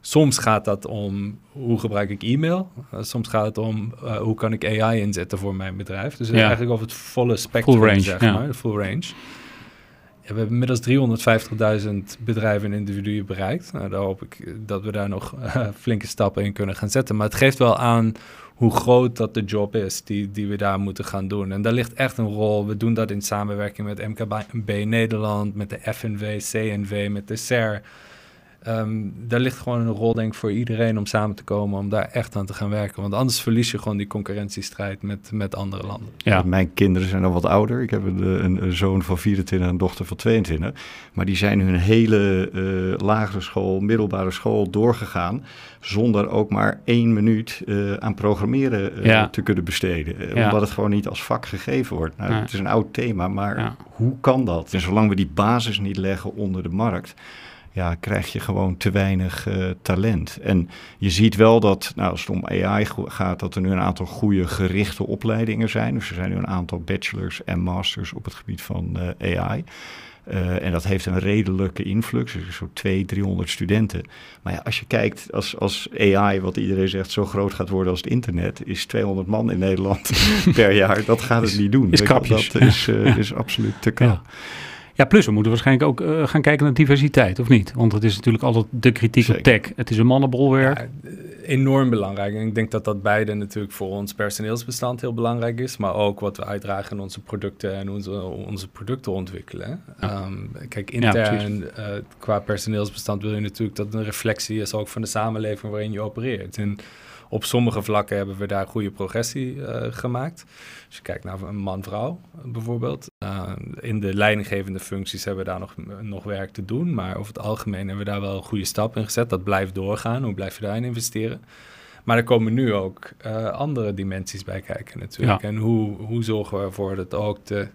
Soms gaat dat om hoe gebruik ik e-mail. Uh, soms gaat het om uh, hoe kan ik AI inzetten voor mijn bedrijf. Dus ja. eigenlijk over het volle spectrum, full range, zeg maar, de full range. Ja, we hebben inmiddels 350.000 bedrijven en individuen bereikt. Nou, daar hoop ik dat we daar nog uh, flinke stappen in kunnen gaan zetten. Maar het geeft wel aan hoe groot dat de job is die, die we daar moeten gaan doen. En daar ligt echt een rol. We doen dat in samenwerking met MKB Nederland, met de FNV, CNV, met de SER. Um, daar ligt gewoon een rol, denk ik, voor iedereen om samen te komen, om daar echt aan te gaan werken. Want anders verlies je gewoon die concurrentiestrijd met, met andere landen. Ja. Mijn kinderen zijn al wat ouder. Ik heb een, een, zoon van 24 en een dochter van 22. Maar die zijn hun hele uh, lagere school, middelbare school doorgegaan. Zonder ook maar één minuut uh, aan programmeren uh, ja. te kunnen besteden. Ja. Omdat het gewoon niet als vak gegeven wordt. Nou, Het is een oud thema, maar hoe kan dat? En zolang we die basis niet leggen onder de markt ja, krijg je gewoon te weinig uh, talent. En je ziet wel dat, nou, als het om AI gaat, dat er nu een aantal goede gerichte opleidingen zijn. Dus er zijn nu een aantal bachelors en masters op het gebied van uh, AI. Uh, en dat heeft een redelijke influx, dus zo 200, 300 studenten. Maar ja, als je kijkt, als, als AI, wat iedereen zegt, zo groot gaat worden als het internet, is 200 man in Nederland per jaar. Dat gaat het niet doen. Is krapjes. Dat is, uh, is absoluut te krap. Ja. Ja, plus we moeten waarschijnlijk ook uh, gaan kijken naar diversiteit, of niet? Want het is natuurlijk altijd de kritiek Zeker. op tech. Het is een mannenbolwerk. Ja, enorm belangrijk. En ik denk dat dat beide natuurlijk voor ons personeelsbestand heel belangrijk is. Maar ook wat we uitdragen in onze producten en onze, onze producten ontwikkelen. Ja. Um, kijk, intern uh, qua personeelsbestand wil je natuurlijk dat een reflectie is ook van de samenleving waarin je opereert. En op sommige vlakken hebben we daar goede progressie uh, gemaakt. Als je kijkt naar een man-vrouw bijvoorbeeld. Uh, in de leidinggevende functies hebben we daar nog, nog werk te doen. Maar over het algemeen hebben we daar wel een goede stap in gezet. Dat blijft doorgaan. Hoe blijf je daarin investeren? Maar er komen nu ook uh, andere dimensies bij kijken natuurlijk. Ja. En hoe, hoe zorgen we ervoor dat ook de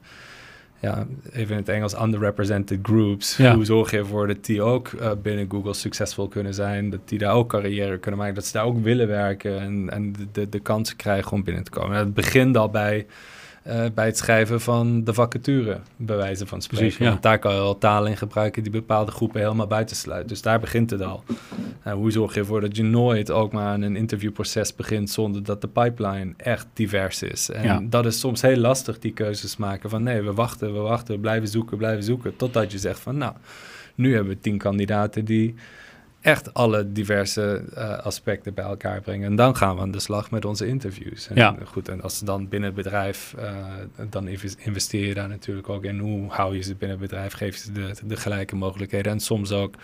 ja, even in het Engels, underrepresented groups. Hoe zorg je ervoor dat die ook uh, binnen Google succesvol kunnen zijn? Dat die daar ook carrière kunnen maken, dat ze daar ook willen werken en, en de, de, de kansen krijgen om binnen te komen. Het begint al bij uh, bij het schrijven van de vacature, bij wijze van spreken. Precies, ja. Want daar kan je al talen in gebruiken die bepaalde groepen helemaal buitensluiten. Dus daar begint het al. Uh, hoe zorg je ervoor dat je nooit ook maar aan een interviewproces begint zonder dat de pipeline echt divers is? En ja. dat is soms heel lastig, die keuzes maken van nee, we wachten, we wachten, we blijven zoeken, blijven zoeken. Totdat je zegt van nou, nu hebben we tien kandidaten die echt alle diverse uh, aspecten bij elkaar brengen. En dan gaan we aan de slag met onze interviews. En, ja. Goed, en als ze dan binnen het bedrijf, uh, dan investeer je daar natuurlijk ook in. Hoe hou je ze binnen het bedrijf? Geef je ze de, de gelijke mogelijkheden. En soms ook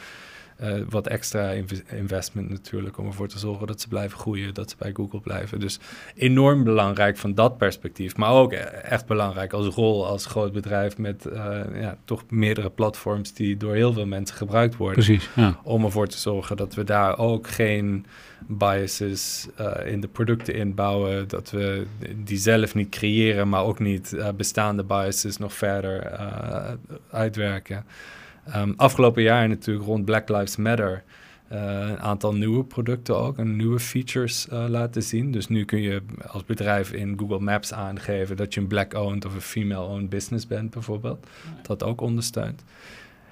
uh, wat extra investment natuurlijk om ervoor te zorgen dat ze blijven groeien, dat ze bij Google blijven. Dus enorm belangrijk van dat perspectief, maar ook e-, echt belangrijk als rol als groot bedrijf met uh, ja, toch meerdere platforms die door heel veel mensen gebruikt worden. Precies. Ja. Om ervoor te zorgen dat we daar ook geen biases uh, in de producten inbouwen, dat we die zelf niet creëren, maar ook niet bestaande biases nog verder uitwerken. Um, afgelopen jaar natuurlijk rond Black Lives Matter een aantal nieuwe producten ook en nieuwe features laten zien. Dus nu kun je als bedrijf in Google Maps aangeven dat je een black-owned of een female-owned business bent, bijvoorbeeld. Dat ook ondersteunt.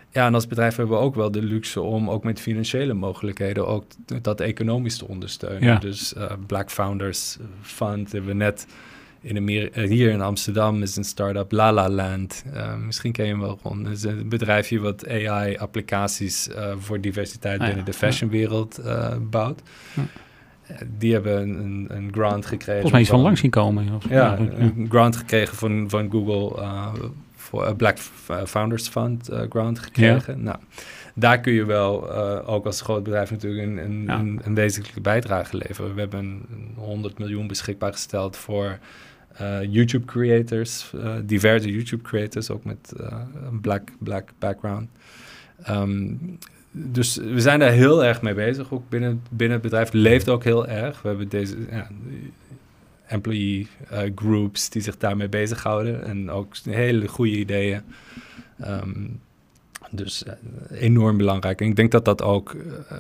Ja, en als bedrijf hebben we ook wel de luxe om ook met financiële mogelijkheden ook dat economisch te ondersteunen. Dus Black Founders Fund hebben we net in Amerika, eh, hier in Amsterdam is een start-up Lala Land. Uh, misschien ken je hem wel gewoon. Het is een bedrijfje wat AI-applicaties uh, eh, voor diversiteit ah, binnen de fashionwereld uh, bouwt. Die hebben een, een, grant gekregen. Volgens mij is van langs zien komen. ja, een grant gekregen van, van Google voor een Black Founders Fund grant gekregen. Nou, daar kun je wel ook als groot bedrijf natuurlijk een, een, een, een, wezenlijke bijdrage leveren. We hebben 100 miljoen beschikbaar gesteld voor YouTube creators, uh, diverse YouTube creators, ook met uh, een black, black background. Um, dus we zijn daar heel erg mee bezig, ook binnen, binnen het bedrijf. Leeft ook heel erg. We hebben deze ja, employee groups die zich daarmee bezighouden en ook hele goede ideeën. Um, dus enorm belangrijk. En ik denk dat dat ook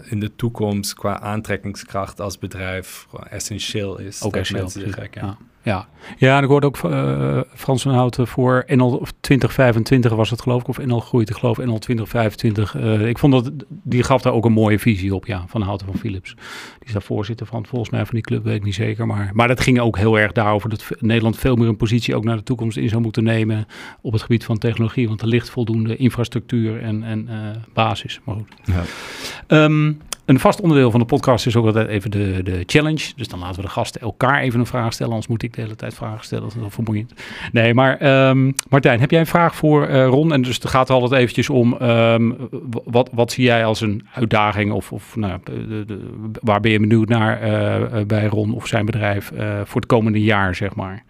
in de toekomst qua aantrekkingskracht als bedrijf essentieel is. Ook essentieel. Mensen ja. Ja, ja en ik hoorde ook uh, Frans van Houten voor NL 2025 was het geloof ik, of NL groeit ik geloof NL 2025. Uh, ik vond dat, die gaf daar ook een mooie visie op, ja, van Houten van Philips. Die is daar voorzitter van, volgens mij van die club, weet ik niet zeker. Maar, maar dat ging ook heel erg daarover dat Nederland veel meer een positie ook naar de toekomst in zou moeten nemen op het gebied van technologie. Want er ligt voldoende infrastructuur en, en uh, basis. Maar goed. Ja. Um, een vast onderdeel van de podcast is ook altijd even de, de challenge. Dus dan laten we de gasten elkaar even een vraag stellen. Anders moet ik de hele tijd vragen stellen. Dat is wel vermoeiend. Nee, maar um, Martijn, heb jij een vraag voor uh, Ron? En dus het gaat altijd eventjes om... Um, wat, wat zie jij als een uitdaging? Of, of nou, de, de, waar ben je benieuwd naar uh, bij Ron of zijn bedrijf... Voor het komende jaar, zeg maar?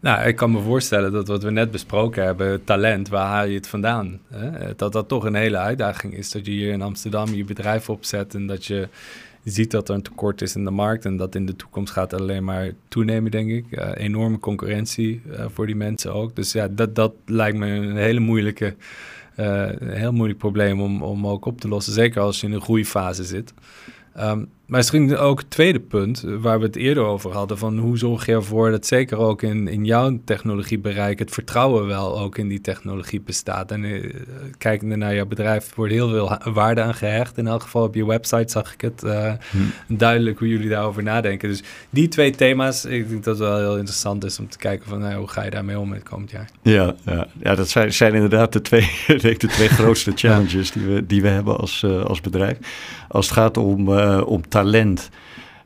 Nou, ik kan me voorstellen dat wat we net besproken hebben, talent, waar haal je het vandaan? Hè? Dat dat toch een hele uitdaging is. Dat je hier in Amsterdam je bedrijf opzet en dat je ziet dat er een tekort is in de markt. En dat in de toekomst gaat alleen maar toenemen, denk ik. Uh, enorme concurrentie uh, voor die mensen ook. Dus ja, dat, dat lijkt me een hele moeilijke, een heel moeilijk probleem om, om ook op te lossen. Zeker als je in een groeifase zit. Um, maar misschien ook het tweede punt, eh, waar we het eerder over hadden, van hoe zorg je ervoor dat zeker ook in, in jouw technologiebereik het vertrouwen wel ook in die technologie bestaat. En uh, kijkende naar jouw bedrijf wordt heel veel waarde aan gehecht. In elk geval op je website zag ik het uh, duidelijk hoe jullie daarover nadenken. Dus die twee thema's, ik denk dat het wel heel interessant is om te kijken van nou, hoe ga je daarmee om het komend jaar. Ja, ja, ja dat zijn, zijn inderdaad de twee, de twee grootste challenges die we, die we hebben als, als bedrijf. Als het gaat om, om talent.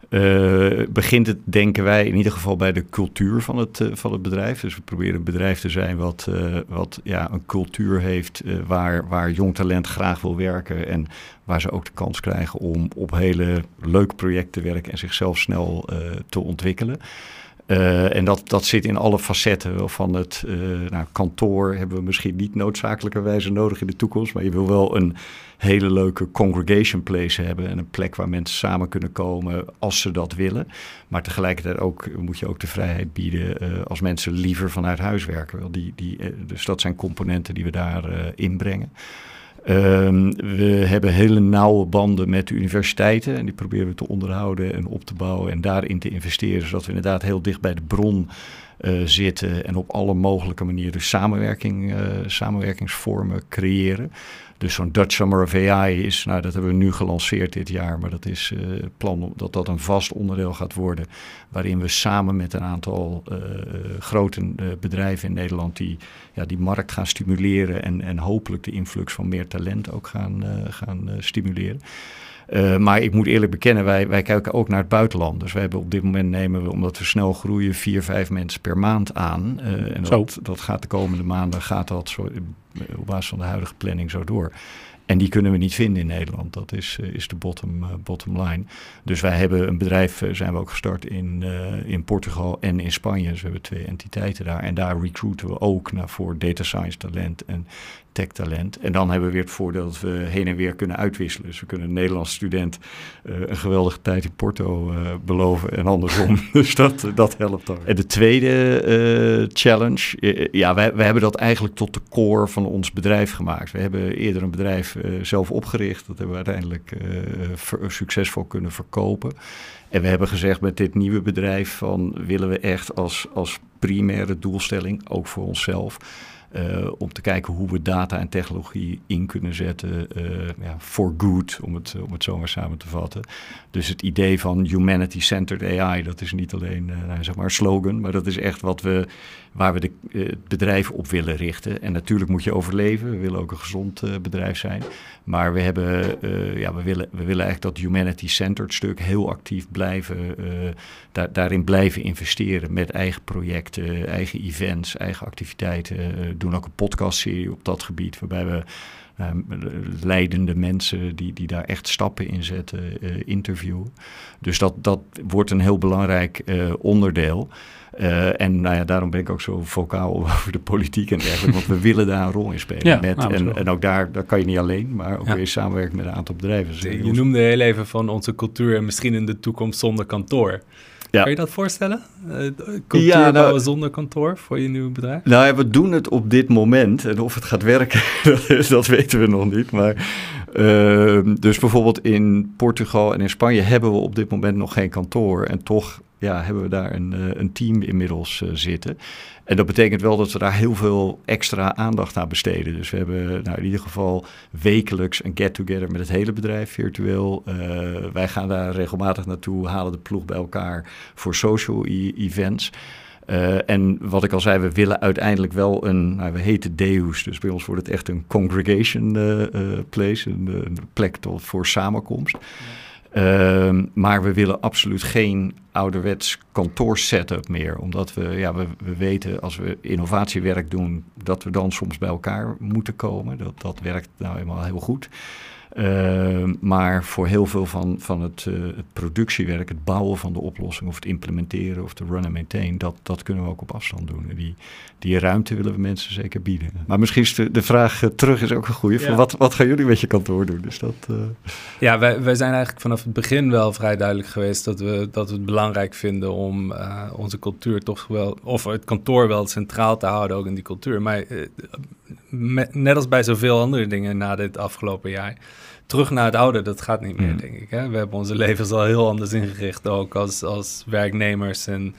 Uh, begint het, denken wij, in ieder geval bij de cultuur van het, uh, van het bedrijf. Dus we proberen een bedrijf te zijn wat, uh, wat ja, een cultuur heeft waar, waar jong talent graag wil werken. En waar ze ook de kans krijgen om op hele leuke projecten te werken en zichzelf snel te ontwikkelen. En dat, dat zit in alle facetten van het nou, kantoor. Hebben we misschien niet noodzakelijkerwijze nodig in de toekomst. Maar je wil wel een hele leuke congregation place hebben. En een plek waar mensen samen kunnen komen als ze dat willen. Maar tegelijkertijd ook, moet je ook de vrijheid bieden uh, als mensen liever vanuit huis werken. Die, dus dat zijn componenten die we daar inbrengen. Um, we hebben hele nauwe banden met de universiteiten en die proberen we te onderhouden en op te bouwen en daarin te investeren, zodat we inderdaad heel dicht bij de bron uh, zitten en op alle mogelijke manieren samenwerking, uh, samenwerkingsvormen creëren. Dus zo'n Dutch Summer of AI is, nou dat hebben we nu gelanceerd dit jaar, maar dat is uh, het plan dat dat een vast onderdeel gaat worden. Waarin we samen met een aantal uh, grote uh, bedrijven in Nederland die ja, die markt gaan stimuleren en, en hopelijk de influx van meer talent ook gaan, gaan stimuleren. Uh, maar ik moet eerlijk bekennen, wij, wij kijken ook naar het buitenland. Dus we hebben op dit moment nemen we, omdat we snel groeien, vier, vijf mensen per maand aan. Uh, en dat, dat gaat de komende maanden, gaat dat zo, op basis van de huidige planning zo door. En die kunnen we niet vinden in Nederland. Dat is, is de bottom, bottom line. Dus wij hebben een bedrijf, zijn we ook gestart in, in Portugal en in Spanje. Dus we hebben twee entiteiten daar. En daar recruiten we ook naar voor data science talent en tech-talent. En dan hebben we weer het voordeel dat we heen en weer kunnen uitwisselen. Dus we kunnen een Nederlandse student uh, een geweldige tijd in Porto uh, beloven en andersom. dus dat, dat helpt dan. En de tweede uh, challenge, ja, wij, wij hebben dat eigenlijk tot de core van ons bedrijf gemaakt. We hebben eerder een bedrijf bedrijf zelf opgericht. Dat hebben we uiteindelijk succesvol kunnen verkopen. En we hebben gezegd met dit nieuwe bedrijf van willen we echt als, als primaire doelstelling, ook voor onszelf, uh, om te kijken hoe we data en technologie in kunnen zetten ja, for good, om het, om het zo maar samen te vatten. Dus het idee van humanity-centered AI, dat is niet alleen uh, zeg maar een slogan, maar dat is echt wat we, waar we de, het bedrijf op willen richten. En natuurlijk moet je overleven, we willen ook een gezond bedrijf zijn. Maar we, hebben, ja, we, willen, we willen eigenlijk dat humanity-centered stuk heel actief blijven, daar, daarin blijven investeren met eigen projecten, eigen events, eigen activiteiten doen ook een podcastserie op dat gebied, waarbij we uh, leidende mensen die, die daar echt stappen in zetten, uh, interviewen. Dus dat, dat wordt een heel belangrijk uh, onderdeel. en nou ja, daarom ben ik ook zo vocaal over de politiek en dergelijke, want we willen daar een rol in spelen. Ja, met, nou, en, en ook daar, daar kan je niet alleen, maar ook ja. weer samenwerken met een aantal bedrijven. Dus je noemde heel even van onze cultuur en misschien in de toekomst zonder kantoor. Ja. Kun je dat voorstellen? Uh, cultuur ja, nou, zonder kantoor voor je nieuwe bedrijf? Nou ja, we doen het op dit moment. En of het gaat werken, dat, dat weten we nog niet. Maar, uh, dus bijvoorbeeld in Portugal en in Spanje hebben we op dit moment nog geen kantoor. En toch ja, hebben we daar een, uh, een team inmiddels uh, zitten. En dat betekent wel dat we daar heel veel extra aandacht aan besteden. Dus we hebben nou, in ieder geval wekelijks een get-together met het hele bedrijf virtueel. Uh, wij gaan daar regelmatig naartoe, halen de ploeg bij elkaar voor social e events. En wat ik al zei, we willen uiteindelijk wel een, nou, we heten Deus, dus bij ons wordt het echt een congregation place, een, plek tot, voor samenkomst. Uh, maar we willen absoluut geen ouderwets kantoorsetup meer. Omdat we, ja, we, we weten als we innovatiewerk doen, dat we dan soms bij elkaar moeten komen. Dat, dat werkt nou eenmaal heel goed. Uh, maar voor heel veel van, van het, uh, het, productiewerk, het bouwen van de oplossing of het implementeren of de run en maintain, dat, dat kunnen we ook op afstand doen. En die, die ruimte willen we mensen zeker bieden. Maar misschien is de, de vraag uh, terug is ook een goede. Ja. Wat, wat gaan jullie met je kantoor doen? Dus dat, Ja, wij, wij zijn eigenlijk vanaf het begin wel vrij duidelijk geweest dat we, dat we het belangrijk vinden om onze cultuur toch wel, of het kantoor wel centraal te houden ook in die cultuur. Maar met, net als bij zoveel andere dingen na dit afgelopen jaar terug naar het oude, dat gaat niet meer, mm. denk ik. Hè? We hebben onze levens al heel anders ingericht, ook als, als werknemers. En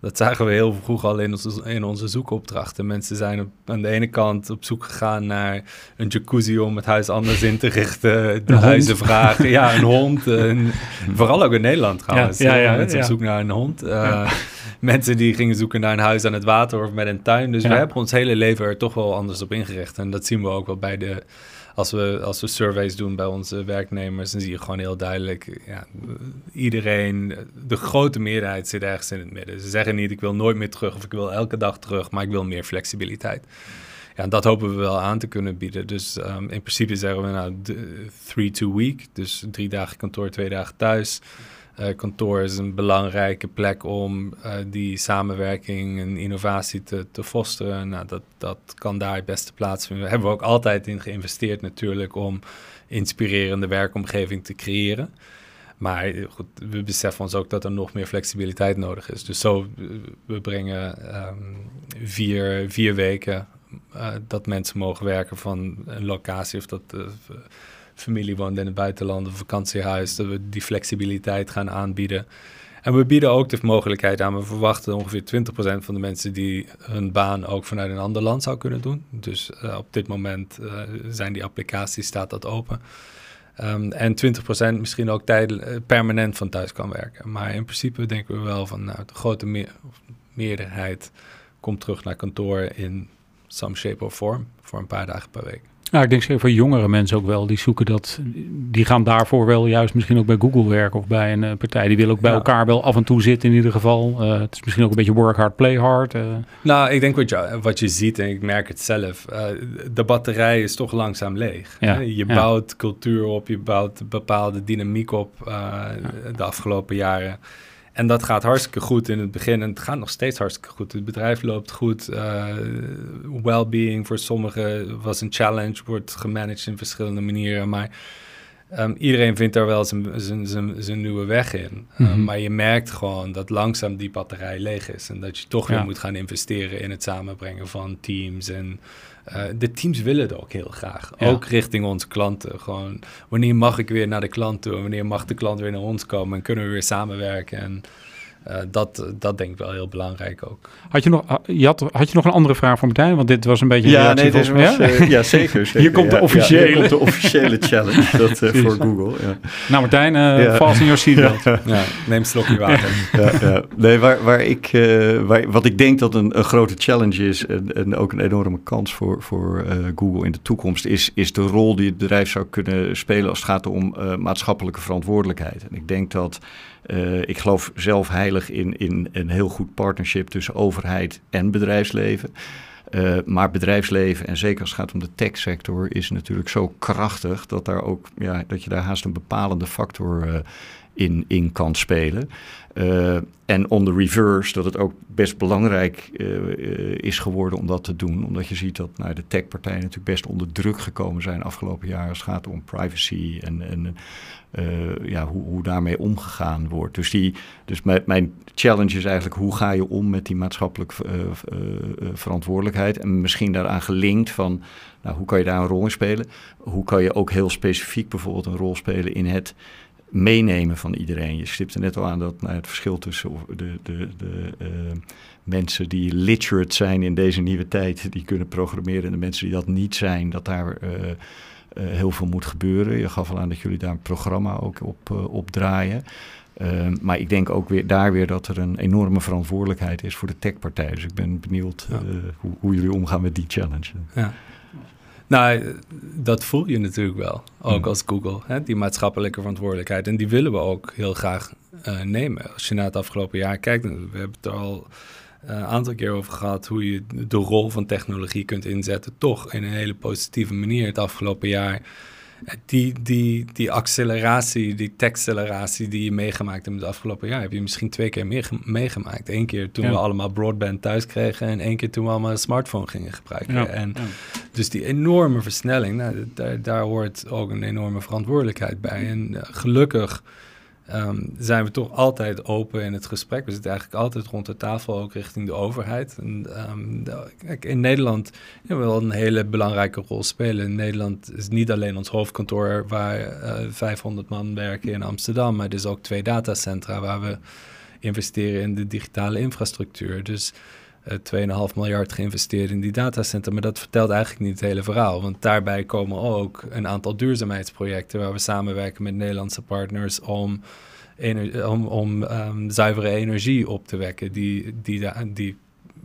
dat zagen we heel vroeg al in onze, in onze zoekopdrachten. Mensen zijn op, aan de ene kant op zoek gegaan naar een jacuzzi om het huis anders in te richten. De huizen vragen. Ja, een hond. Een, vooral ook in Nederland trouwens. Ja, ja, ja, mensen op zoek naar een hond. Uh, mensen die gingen zoeken naar een huis aan het water of met een tuin. Dus we hebben ons hele leven er toch wel anders op ingericht. En dat zien we ook wel bij de als we, als we surveys doen bij onze werknemers, dan zie je gewoon heel duidelijk, ja, iedereen, de grote meerderheid zit ergens in het midden. Ze zeggen niet, ik wil nooit meer terug of ik wil elke dag terug, maar ik wil meer flexibiliteit. Ja, dat hopen we wel aan te kunnen bieden. Dus um, in principe zeggen we nou three to week, dus drie dagen kantoor, twee dagen thuis. Uh, kantoor is een belangrijke plek om uh, die samenwerking en innovatie te, te fosteren. Nou, dat, dat kan daar het beste plaatsvinden. Daar hebben we ook altijd in geïnvesteerd natuurlijk om inspirerende werkomgeving te creëren. Maar eh, goed, we beseffen ons ook dat er nog meer flexibiliteit nodig is. Dus zo, we brengen um, vier, vier weken dat mensen mogen werken van een locatie of dat... familie woont in het buitenland, een vakantiehuis, dat we die flexibiliteit gaan aanbieden. En we bieden ook de mogelijkheid aan, we verwachten ongeveer 20% van de mensen die hun baan ook vanuit een ander land zou kunnen doen. Dus uh, op dit moment uh, zijn die applicaties, staat dat open. Um, en 20% misschien ook tijdelijk, uh, permanent van thuis kan werken. Maar in principe denken we wel van, nou, de grote meer, meerderheid komt terug naar kantoor in some shape or form voor een paar dagen per week. Nou, ik denk zeker voor jongere mensen ook wel. Die zoeken dat, die gaan daarvoor wel juist misschien ook bij Google werken of bij een uh, partij. Die willen ook bij ja. elkaar wel af en toe zitten in ieder geval. Uh, het is misschien ook een beetje work hard, play hard. Uh. Nou, ik denk wat je, wat je ziet en ik merk het zelf. de batterij is toch langzaam leeg. Ja. Je bouwt cultuur op, je bouwt bepaalde dynamiek op de afgelopen jaren. En dat gaat hartstikke goed in het begin en het gaat nog steeds hartstikke goed. Het bedrijf loopt goed. Uh, well-being voor sommigen was een challenge, wordt gemanaged in verschillende manieren. Maar Um, iedereen vindt daar wel zijn, zijn, zijn, zijn nieuwe weg in. Um, Mhm. Maar je merkt gewoon dat langzaam die batterij leeg is. En dat je toch Ja. weer moet gaan investeren in het samenbrengen van teams. En eh, de teams willen het ook heel graag. Ja. Ook richting onze klanten. Gewoon, wanneer mag ik weer naar de klant toe? Wanneer mag de klant weer naar ons komen? En kunnen we weer samenwerken? En eh, dat, dat denk ik wel heel belangrijk ook. Had je, nog, ah, je had, had je nog een andere vraag voor Martijn? Want dit was een beetje Ja, nee, was, mij. eh, ja, zeker, zeker. Hier komt de Ja, ja, officiële. komt de officiële challenge dat, eh, voor Google. Ja. Nou Martijn, eh Ja. vast in your seatbelt. Ja, neem een slokje water. ja, ja. Nee, waar, waar ik, eh, waar, wat ik denk dat een, een grote challenge is en, en ook een enorme kans voor, voor eh, Google in de toekomst, is, is de rol die het bedrijf zou kunnen spelen als het gaat om eh, maatschappelijke verantwoordelijkheid. En ik denk dat, eh, ik geloof zelf heilig in, in een heel goed partnership tussen overheid en bedrijfsleven. Eh, maar bedrijfsleven, en zeker als het gaat om de techsector, is natuurlijk zo krachtig dat, daar ook, ja, dat je daar haast een bepalende factor eh, in, kan spelen. Eh, en on the reverse, dat het ook best belangrijk eh, is geworden om dat te doen. Omdat je ziet dat nou, de techpartijen natuurlijk best onder druk gekomen zijn afgelopen jaar als het gaat om privacy en, eh, ja, hoe, hoe daarmee omgegaan wordt. Dus, die, dus mijn, mijn challenge is eigenlijk hoe ga je om met die maatschappelijke verantwoordelijkheid. En misschien daaraan gelinkt van nou, hoe kan je daar een rol in spelen. Hoe kan je ook heel specifiek bijvoorbeeld een rol spelen in het meenemen van iedereen. Je stipte net al aan dat nou, het verschil tussen de, de, de eh, mensen die literate zijn in deze nieuwe tijd, die kunnen programmeren, en de mensen die dat niet zijn, dat daar eh, eh, heel veel moet gebeuren. Je gaf al aan dat jullie daar een programma ook op, op draaien. Uh, maar ik denk ook weer daar weer dat er een enorme verantwoordelijkheid is voor de techpartij. Dus ik ben benieuwd Ja. hoe, hoe, jullie omgaan met die challenge. Ja. Nou, dat voel je natuurlijk wel, ook Hmm. als Google, hè? die maatschappelijke verantwoordelijkheid. En die willen we ook heel graag uh, nemen. Als je naar het afgelopen jaar kijkt, we hebben het er al een uh, aantal keer over gehad, hoe je de rol van technologie kunt inzetten, toch in een hele positieve manier het afgelopen jaar. Die, die, die acceleratie, die die je meegemaakt hebt het afgelopen jaar, heb je misschien twee keer meege meegemaakt. Eén keer toen Ja. we allemaal broadband thuis kregen en één keer toen we allemaal een smartphone gingen gebruiken. Ja. En Ja. dus die enorme versnelling, nou, daar, daar hoort ook een enorme verantwoordelijkheid bij. En uh, gelukkig um, zijn we toch altijd open in het gesprek. We zitten eigenlijk altijd rond de tafel, ook richting de overheid. En, kijk, in Nederland ja, we wel een hele belangrijke rol spelen. In Nederland is niet alleen ons hoofdkantoor waar uh, 500 man werken in Amsterdam, maar er is ook twee datacentra waar we investeren in de digitale infrastructuur. Dus uh, 2,5 miljard geïnvesteerd in die datacenter. Maar dat vertelt eigenlijk niet het hele verhaal. Want daarbij komen ook een aantal duurzaamheidsprojecten waar we samenwerken met Nederlandse partners om, om, om um, zuivere energie op te wekken. Die, die, die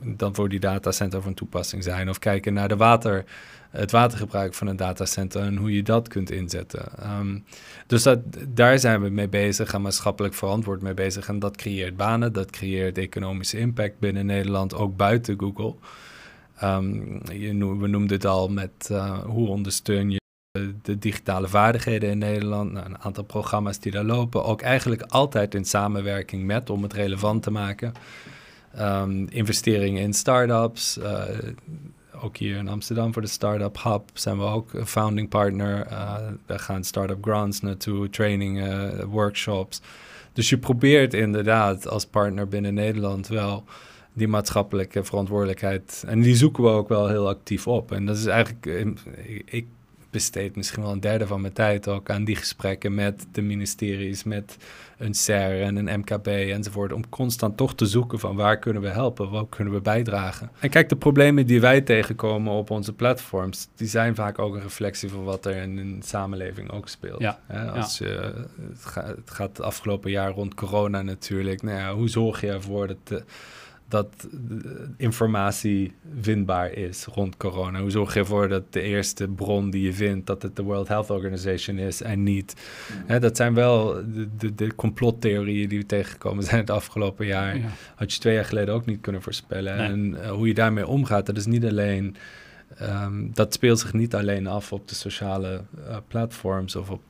dan voor die datacenter van toepassing zijn. Of kijken naar de water, het watergebruik van een datacenter en hoe je dat kunt inzetten. Um, dus dat, daar zijn we mee bezig en maatschappelijk verantwoord mee bezig. En dat creëert banen, dat creëert economische impact binnen Nederland, ook buiten Google. Um, je we noemden het al met uh, hoe ondersteun je de digitale vaardigheden in Nederland. Nou, een aantal programma's die daar lopen. Ook eigenlijk altijd in samenwerking met, om het relevant te maken. Um, investeringen in start-ups. Uh, ook hier in Amsterdam voor de Startup Hub zijn we ook een founding partner. Uh, daar gaan start-up grants naartoe, trainingen, workshops. Dus je probeert inderdaad als partner binnen Nederland wel die maatschappelijke verantwoordelijkheid. En die zoeken we ook wel heel actief op. En dat is eigenlijk, ik besteed misschien wel een derde van mijn tijd ook aan die gesprekken met de ministeries, met een CER en een MKB enzovoort, om constant toch te zoeken van waar kunnen we helpen, waar kunnen we bijdragen. En kijk, de problemen die wij tegenkomen op onze platforms, die zijn vaak ook een reflectie van wat er in de samenleving ook speelt. Ja. Als je, het, gaat, het gaat het afgelopen jaar rond corona natuurlijk, nou ja, hoe zorg je ervoor dat... De, dat informatie vindbaar is rond corona? Hoe zorg je ervoor dat de eerste bron die je vindt, dat het de World Health Organization is en niet? Hè, dat zijn wel de, de, de, complottheorieën die we tegengekomen zijn het afgelopen jaar. Ja. Had je twee jaar geleden ook niet kunnen voorspellen. Nee. En uh, hoe je daarmee omgaat, dat is niet alleen... Um, dat speelt zich niet alleen af op de sociale uh, platforms of op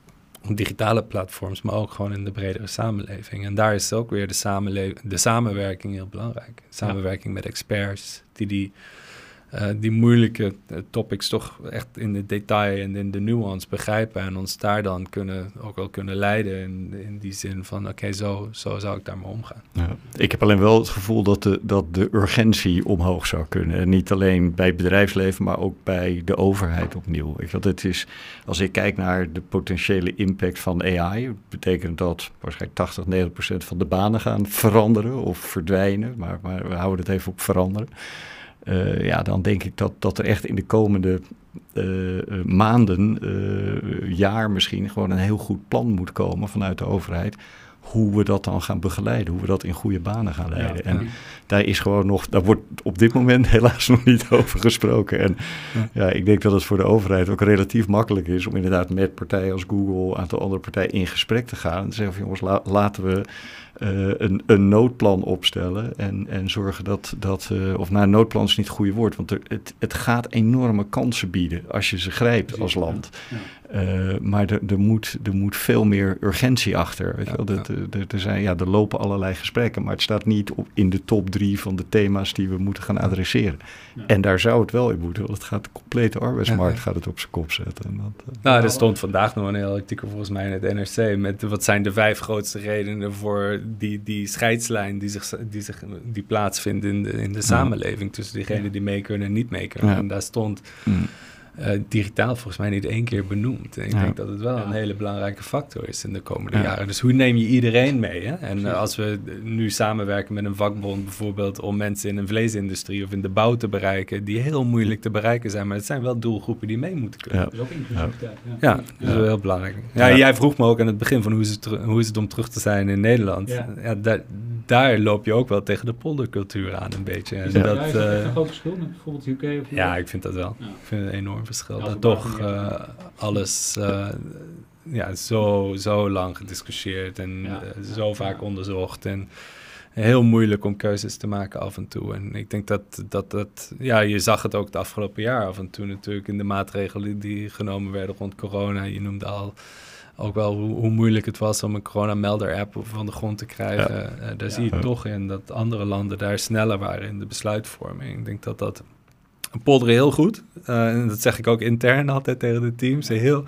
digitale platforms, maar ook gewoon in de bredere samenleving. En daar is ook weer de, samenle- de samenwerking heel belangrijk. Samenwerking met experts die die uh, die moeilijke uh, topics toch echt in de detail en in de nuance begrijpen en ons daar dan kunnen, ook wel kunnen leiden in, in die zin van oké, zo, zo zou ik daar maar omgaan. Ja. Ik heb alleen wel het gevoel dat de, dat de urgentie omhoog zou kunnen. En niet alleen bij het bedrijfsleven, maar ook bij de overheid opnieuw. Ik, want het is, als ik kijk naar de potentiële impact van AI, betekent dat waarschijnlijk 80, 90 procent van de banen gaan veranderen of verdwijnen. Maar, maar we houden het even op veranderen. Uh, ja, dan denk ik dat, dat er echt in de komende uh, maanden, uh, jaar misschien, gewoon een heel goed plan moet komen vanuit de overheid. Hoe we dat dan gaan begeleiden, hoe we dat in goede banen gaan leiden. Ja, en ja. daar is gewoon nog, daar wordt op dit moment helaas nog niet over gesproken. En ja. ja. ik denk dat het voor de overheid ook relatief makkelijk is om inderdaad met partijen als Google, een aantal andere partijen in gesprek te gaan. En te zeggen van jongens, la, laten we een, een, noodplan opstellen en, en zorgen dat, dat uh, of nou, noodplan is niet het goede woord, want er, het, het gaat enorme kansen bieden als je ze grijpt als land. Ja. Uh, maar er, er, moet, er moet veel meer urgentie achter. Weet ja, wel? Er, er, er, zijn, ja, er lopen allerlei gesprekken, maar het staat niet op, in de top drie van de thema's die we moeten gaan adresseren. En daar zou het wel in moeten, want het gaat de complete arbeidsmarkt gaat het op zijn kop zetten. En dat, nou, er stond vandaag nog een heel artikel volgens mij in het NRC met wat zijn de vijf grootste redenen voor die, die scheidslijn die, zich, die, zich, die plaatsvindt in de, in de samenleving tussen diegenen die mee kunnen en niet mee kunnen. En daar stond mm. Uh, digitaal volgens mij niet één keer benoemd. En ik ja. denk dat het wel ja. een hele belangrijke factor is in de komende jaren. Dus hoe neem je iedereen mee? Hè? En uh, als we nu samenwerken met een vakbond bijvoorbeeld om mensen in een vleesindustrie of in de bouw te bereiken, die heel moeilijk te bereiken zijn, maar het zijn wel doelgroepen die mee moeten kunnen. Dat is ook inclusiviteit. Ja, dat is wel heel belangrijk. Ja, jij vroeg me ook aan het begin van hoe is het, hoe is het om terug te zijn in Nederland? Ja. daar, daar loop je ook wel tegen de poldercultuur aan een beetje. En ja. dat, ja, is dat echt een groot verschil met bijvoorbeeld UK of Ja, ik vind dat wel. Ja. Ik vind het een enorm verschil. dat toch uh, alles uh, ja, zo, zo lang gediscussieerd en uh, zo vaak onderzocht. En heel moeilijk om keuzes te maken af en toe. En ik denk dat, dat dat, ja, je zag het ook het afgelopen jaar af en toe natuurlijk in de maatregelen die genomen werden rond corona. Je noemde al ook wel hoe, hoe, moeilijk het was om een corona-melder-app van de grond te krijgen. Ja. Uh, daar ja. zie je toch in dat andere landen daar sneller waren in de besluitvorming. Ik denk dat dat polderen heel goed. Uh, en dat zeg ik ook intern altijd tegen de teams. Heel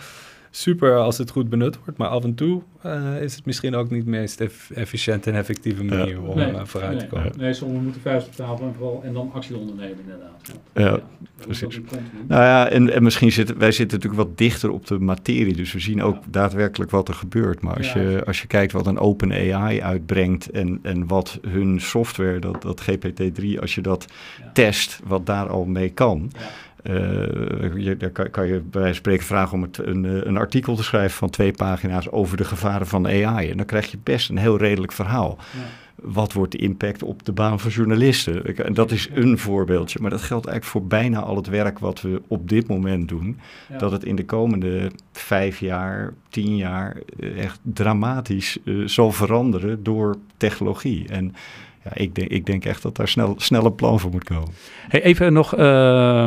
super als het goed benut wordt, maar af en toe uh, is het misschien ook niet de meest eff efficiënte en effectieve manier ja. om nee, uh, vooruit nee, te komen. Nee, sommigen moeten vuist op tafel en, vooral, en dan actie ondernemen inderdaad. Ja, ja precies. Nou ja, en, en misschien zitten wij zitten natuurlijk wat dichter op de materie, dus we zien ook ja. daadwerkelijk wat er gebeurt. Maar als, je, als je kijkt wat een open AI uitbrengt en, en wat hun software, dat, dat GPT-3, als je dat test, wat daar al mee kan... Uh, je, daar kan, kan, je bij wijze van spreken vragen om het, een, een, artikel te schrijven van twee pagina's over de gevaren van AI. En dan krijg je best een heel redelijk verhaal. Ja. Wat wordt de impact op de baan van journalisten? En dat is een voorbeeldje, maar dat geldt eigenlijk voor bijna al het werk wat we op dit moment doen. Ja. Dat het in de komende vijf jaar, tien jaar echt dramatisch uh, zal veranderen door technologie. En ja, ik, denk, ik denk echt dat daar snel, snel een plan voor moet komen. Hey, even nog uh,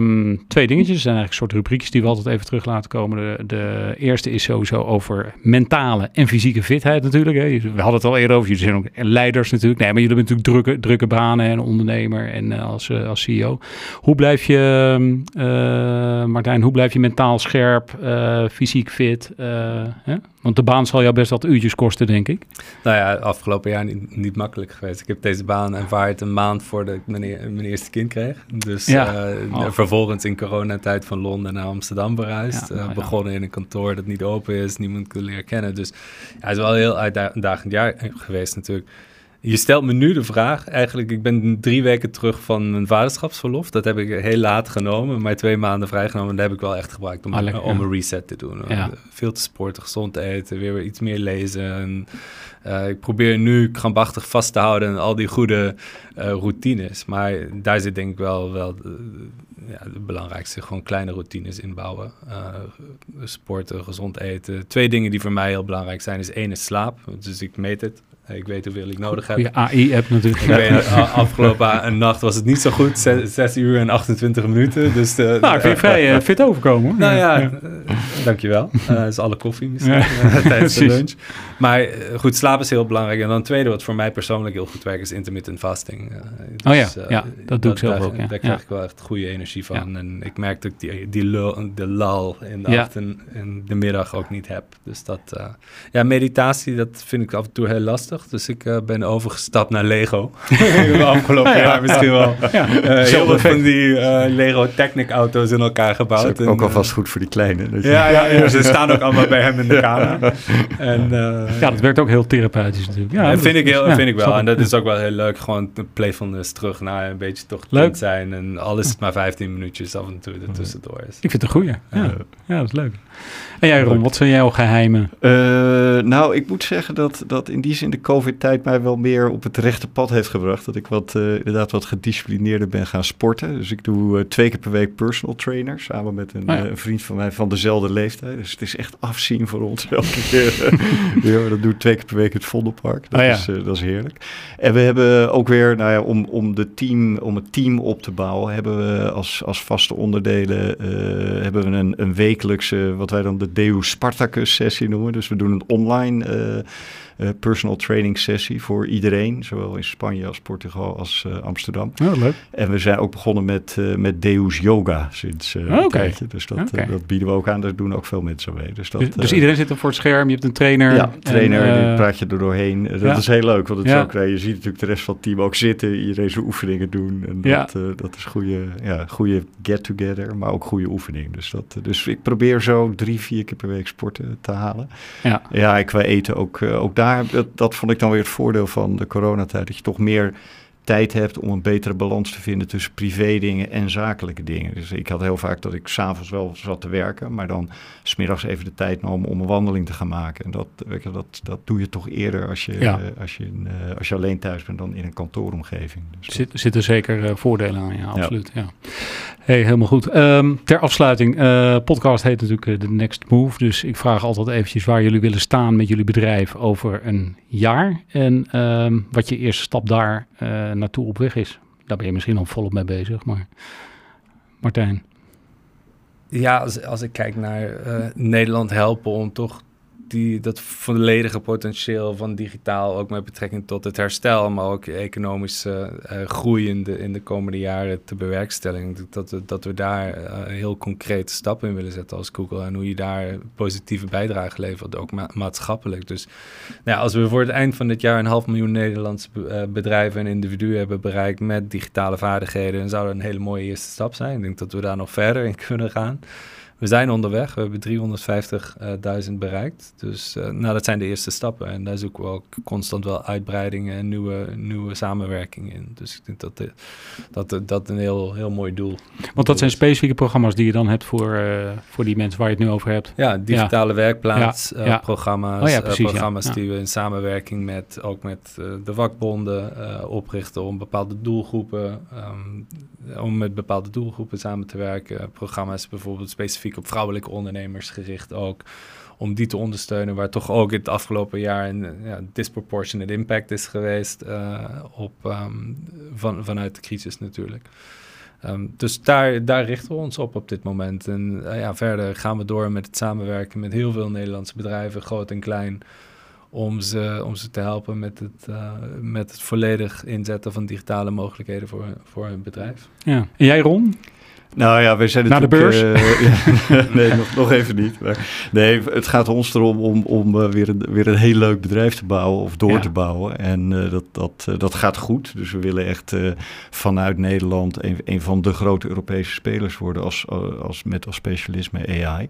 twee dingetjes. Er zijn eigenlijk soort rubriekjes die we altijd even terug laten komen. De, de, eerste is sowieso over mentale en fysieke fitheid natuurlijk. Hè. We hadden het al eerder over. Jullie zijn ook leiders natuurlijk. Nee, maar jullie hebben natuurlijk drukke, drukke banen en ondernemer en uh, als, uh, als CEO. Hoe blijf je, uh, Martijn, hoe blijf je mentaal scherp, fysiek fit? Hè? Want de baan zal jou best wat uurtjes kosten, denk ik. Nou ja, afgelopen jaar niet, niet makkelijk geweest. Ik heb deze baan aanvaard een maand voordat ik mijn, mijn eerste kind kreeg. Dus ja. uh, oh. vervolgens in coronatijd van Londen naar Amsterdam. Ja, uh, ja. Begonnen in een kantoor dat niet open is, niemand kon leren kennen. Dus het is wel een heel uitdagend jaar geweest natuurlijk. Je stelt me nu de vraag, eigenlijk, ik ben drie weken terug van mijn vaderschapsverlof. Dat heb ik heel laat genomen, maar twee maanden vrijgenomen. En dat heb ik wel echt gebruikt om, ah, om een reset te doen. Veel te sporten, gezond eten, weer iets meer lezen. En, uh, ik probeer nu krampachtig vast te houden aan al die goede uh, routines. Maar daar zit denk ik wel, wel uh, ja, het belangrijkste. Gewoon kleine routines inbouwen. sporten, gezond eten. Twee dingen die voor mij heel belangrijk zijn is één is slaap. Dus ik meet het Ik weet hoeveel ik nodig heb. Je AI-app natuurlijk. Ik weet, afgelopen een nacht was het niet zo goed. 6 uur en 28 minuten. Dus de, nou, ik vind vrij uh, fit overkomen. Nou ja, ja. Dankjewel. Uh, dat is alle koffie misschien ja. tijdens de lunch. Maar goed, slaap is heel belangrijk. En dan tweede wat voor mij persoonlijk heel goed werkt is intermittent fasting. Dus, oh ja, ja dat doe ik zelf daar, ook. Ja. Daar krijg ik wel echt goede energie van. En ik merk dat ik die, die lul, de lal in de ochtend en de middag ook niet heb. Dus dat, ja, meditatie, dat vind ik af en toe heel lastig. Dus ik uh, ben overgestapt naar Lego. de afgelopen jaar misschien wel. Ja. Uh, heel veel van die uh, Lego Technic auto's in elkaar gebouwd. Dat is ook, alvast goed voor die kleine. Dus ja, ja, ja, ze staan ook allemaal bij hem in de kamer. En, ja, dat werkt ook heel therapeutisch natuurlijk. Ja, dat vind ik, heel, vind ik wel. En dat is ook wel heel leuk. Gewoon de playfulness terug naar een beetje toch leuk zijn. En al is het maar 15 minuutjes af en toe ertussendoor is. Ik vind het een goeie. Ja, ja dat is leuk. En jij Ron, wat zijn jouw geheimen? nou, ik moet zeggen dat, dat in die zin de COVID-tijd mij wel meer op het rechte pad heeft gebracht. Dat ik wat, uh, inderdaad wat gedisciplineerder ben gaan sporten. Dus ik doe uh, twee keer per week personal trainer. Samen met een, oh ja. uh, een, vriend van mij van dezelfde leeftijd. Dus het is echt afzien voor ons elke keer. ja, dat doe ik twee keer per week in het Vondelpark. Dat, oh ja. is, dat is heerlijk. En we hebben ook weer, nou ja, om, om, de team, om het team op te bouwen, hebben we als, als vaste onderdelen hebben we een, een wekelijkse, wat wij dan de Deus Spartacus sessie noemen. Dus we doen een online personal training sessie voor iedereen, zowel in Spanje als Portugal als uh, Amsterdam. Oh, leuk. En we zijn ook begonnen met, uh, met Deus Yoga sinds oh, een okay. tijdje. Dus dat, okay. dat bieden we ook aan, daar doen ook veel mensen mee. Dus, dat, dus, dus iedereen zit er voor het scherm, je hebt een trainer. Ja, trainer, en, die praat je er doorheen. Dat ja. is heel leuk, want het ja. is ook, je ziet natuurlijk de rest van het team ook zitten, iedereen zijn oefeningen doen. En ja. dat, dat is goede, ja, goede get-together, maar ook goede oefening. Dus, dat, dus ik probeer zo drie, vier keer per week sporten te halen. Ja, ja qua eten ook, ook daar, dat, dat vond ik dan weer het voordeel van de coronatijd. Dat je toch meer tijd hebt om een betere balans te vinden tussen privé dingen en zakelijke dingen. Dus ik had heel vaak dat ik s'avonds wel zat te werken, maar dan smiddags even de tijd nam om een wandeling te gaan maken. En dat, weet je, dat, dat doe je toch eerder als je, ja. uh, als, je uh, als je alleen thuis bent dan in een kantooromgeving. Dus Zit, zitten zeker uh, voordelen aan, ja, absoluut. Ja. Hey, helemaal goed. Um, ter afsluiting, podcast heet natuurlijk The Next Move, dus ik vraag altijd eventjes waar jullie willen staan met jullie bedrijf over een jaar en um, wat je eerste stap daar naartoe op weg is. Daar ben je misschien al volop mee bezig, maar Martijn. Ja, als, als ik kijk naar Nederland helpen om toch die, dat volledige potentieel van digitaal, ook met betrekking tot het herstel, maar ook economische uh, groei in de, in de komende jaren te bewerkstelligen. Dat, we, dat we daar uh, heel concrete stappen in willen zetten als Google en hoe je daar positieve bijdrage levert, ook ma maatschappelijk. Dus nou als we voor het eind van dit jaar een half miljoen Nederlandse uh, bedrijven en individuen hebben bereikt met digitale vaardigheden, dan zou dat een hele mooie eerste stap zijn. Ik denk dat we daar nog verder in kunnen gaan. We zijn onderweg. We hebben 350.000 bereikt. Dus uh, nou, dat zijn de eerste stappen. En daar zoeken we ook constant wel uitbreidingen en nieuwe, nieuwe samenwerkingen in. Dus ik denk dat de, dat, dat een heel, heel mooi doel Want dat zijn specifieke programma's die je dan hebt voor, uh, voor die mensen waar je het nu over hebt. Ja, digitale ja. werkplaats, ja. Uh, programma's. Oh ja, programma's die we in samenwerking met ook met de vakbonden oprichten om bepaalde doelgroepen, um, om met bepaalde doelgroepen samen te werken. Programma's bijvoorbeeld specifiek op vrouwelijke ondernemers gericht ook. Om die te ondersteunen, waar toch ook het afgelopen jaar een ja, disproportionate impact is geweest uh, op, um, van, vanuit de crisis natuurlijk. Um, dus daar, daar richten we ons op op dit moment. En uh, ja, verder gaan we door met het samenwerken met heel veel Nederlandse bedrijven, groot en klein, om ze, om ze te helpen met het, met het volledig inzetten van digitale mogelijkheden voor, voor hun bedrijf. Ja. En jij Ron? Nou ja, we zijn Naar de beurs? Uh, ja, nee, nog, nog even niet. Maar, nee, het gaat ons erom om, om uh, weer, een, weer een heel leuk bedrijf te bouwen of door ja. te bouwen. En uh, dat, dat, dat gaat goed. Dus we willen echt vanuit Nederland een, een van de grote Europese spelers worden als, als, met als specialisme AI.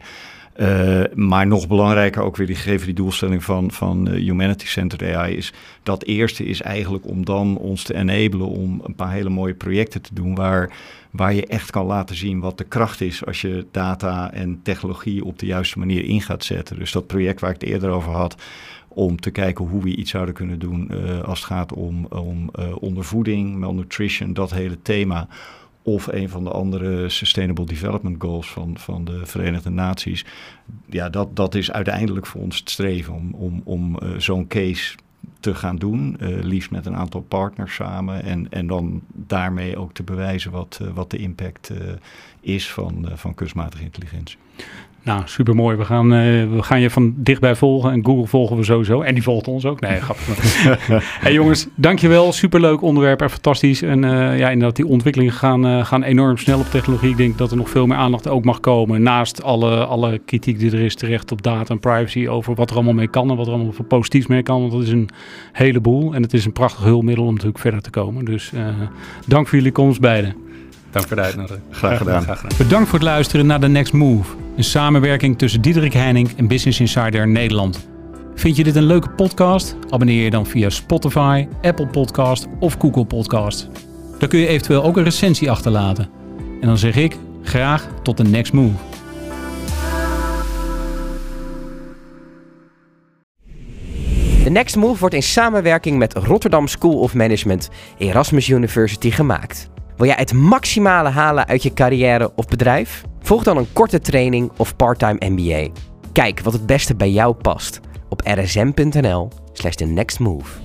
Uh, maar nog belangrijker ook weer die gegeven die doelstelling van, van uh, Humanity Centered AI is dat eerste is eigenlijk om dan ons te enablen om een paar hele mooie projecten te doen waar, waar je echt kan laten zien wat de kracht is als je data en technologie op de juiste manier in gaat zetten. Dus dat project waar ik het eerder over had, om te kijken hoe we iets zouden kunnen doen uh, als het gaat om, om ondervoeding, malnutrition, dat hele thema of een van de andere Sustainable Development Goals van, van de Verenigde Naties. Ja, dat, dat is uiteindelijk voor ons het streven om, om, om uh, zo'n case te gaan doen. liefst met een aantal partners samen. En, en dan daarmee ook te bewijzen wat, wat de impact is van, van kunstmatige intelligentie. Nou, supermooi. We gaan, uh, we gaan je van dichtbij volgen. En Google volgen we sowieso. En die volgt ons ook. Nee, grappig. hey jongens, dankjewel. Superleuk onderwerp en fantastisch. En uh, ja, inderdaad, die ontwikkelingen gaan, uh, gaan enorm snel op technologie. Ik denk dat er nog veel meer aandacht ook mag komen. Naast alle, alle kritiek die er is terecht op data en privacy. Over wat er allemaal mee kan en wat er allemaal voor positiefs mee kan. Want dat is een heleboel. En het is een prachtig hulpmiddel om natuurlijk verder te komen. Dus dank voor jullie komst beiden. Dank voor de uitnodiging. Graag gedaan. Graag gedaan. Bedankt voor het luisteren naar The Next Move. Een samenwerking tussen Diederik Heining en Business Insider Nederland. Vind je dit een leuke podcast? Abonneer je dan via Spotify, Apple Podcast of Google Podcast. Dan kun je eventueel ook een recensie achterlaten. En dan zeg ik graag tot de next move. The Next Move wordt in samenwerking met Rotterdam School of Management Erasmus University gemaakt. Wil jij het maximale halen uit je carrière of bedrijf? Volg dan een korte training of parttime MBA. Kijk wat het beste bij jou past op rsm.nl/slash the next move.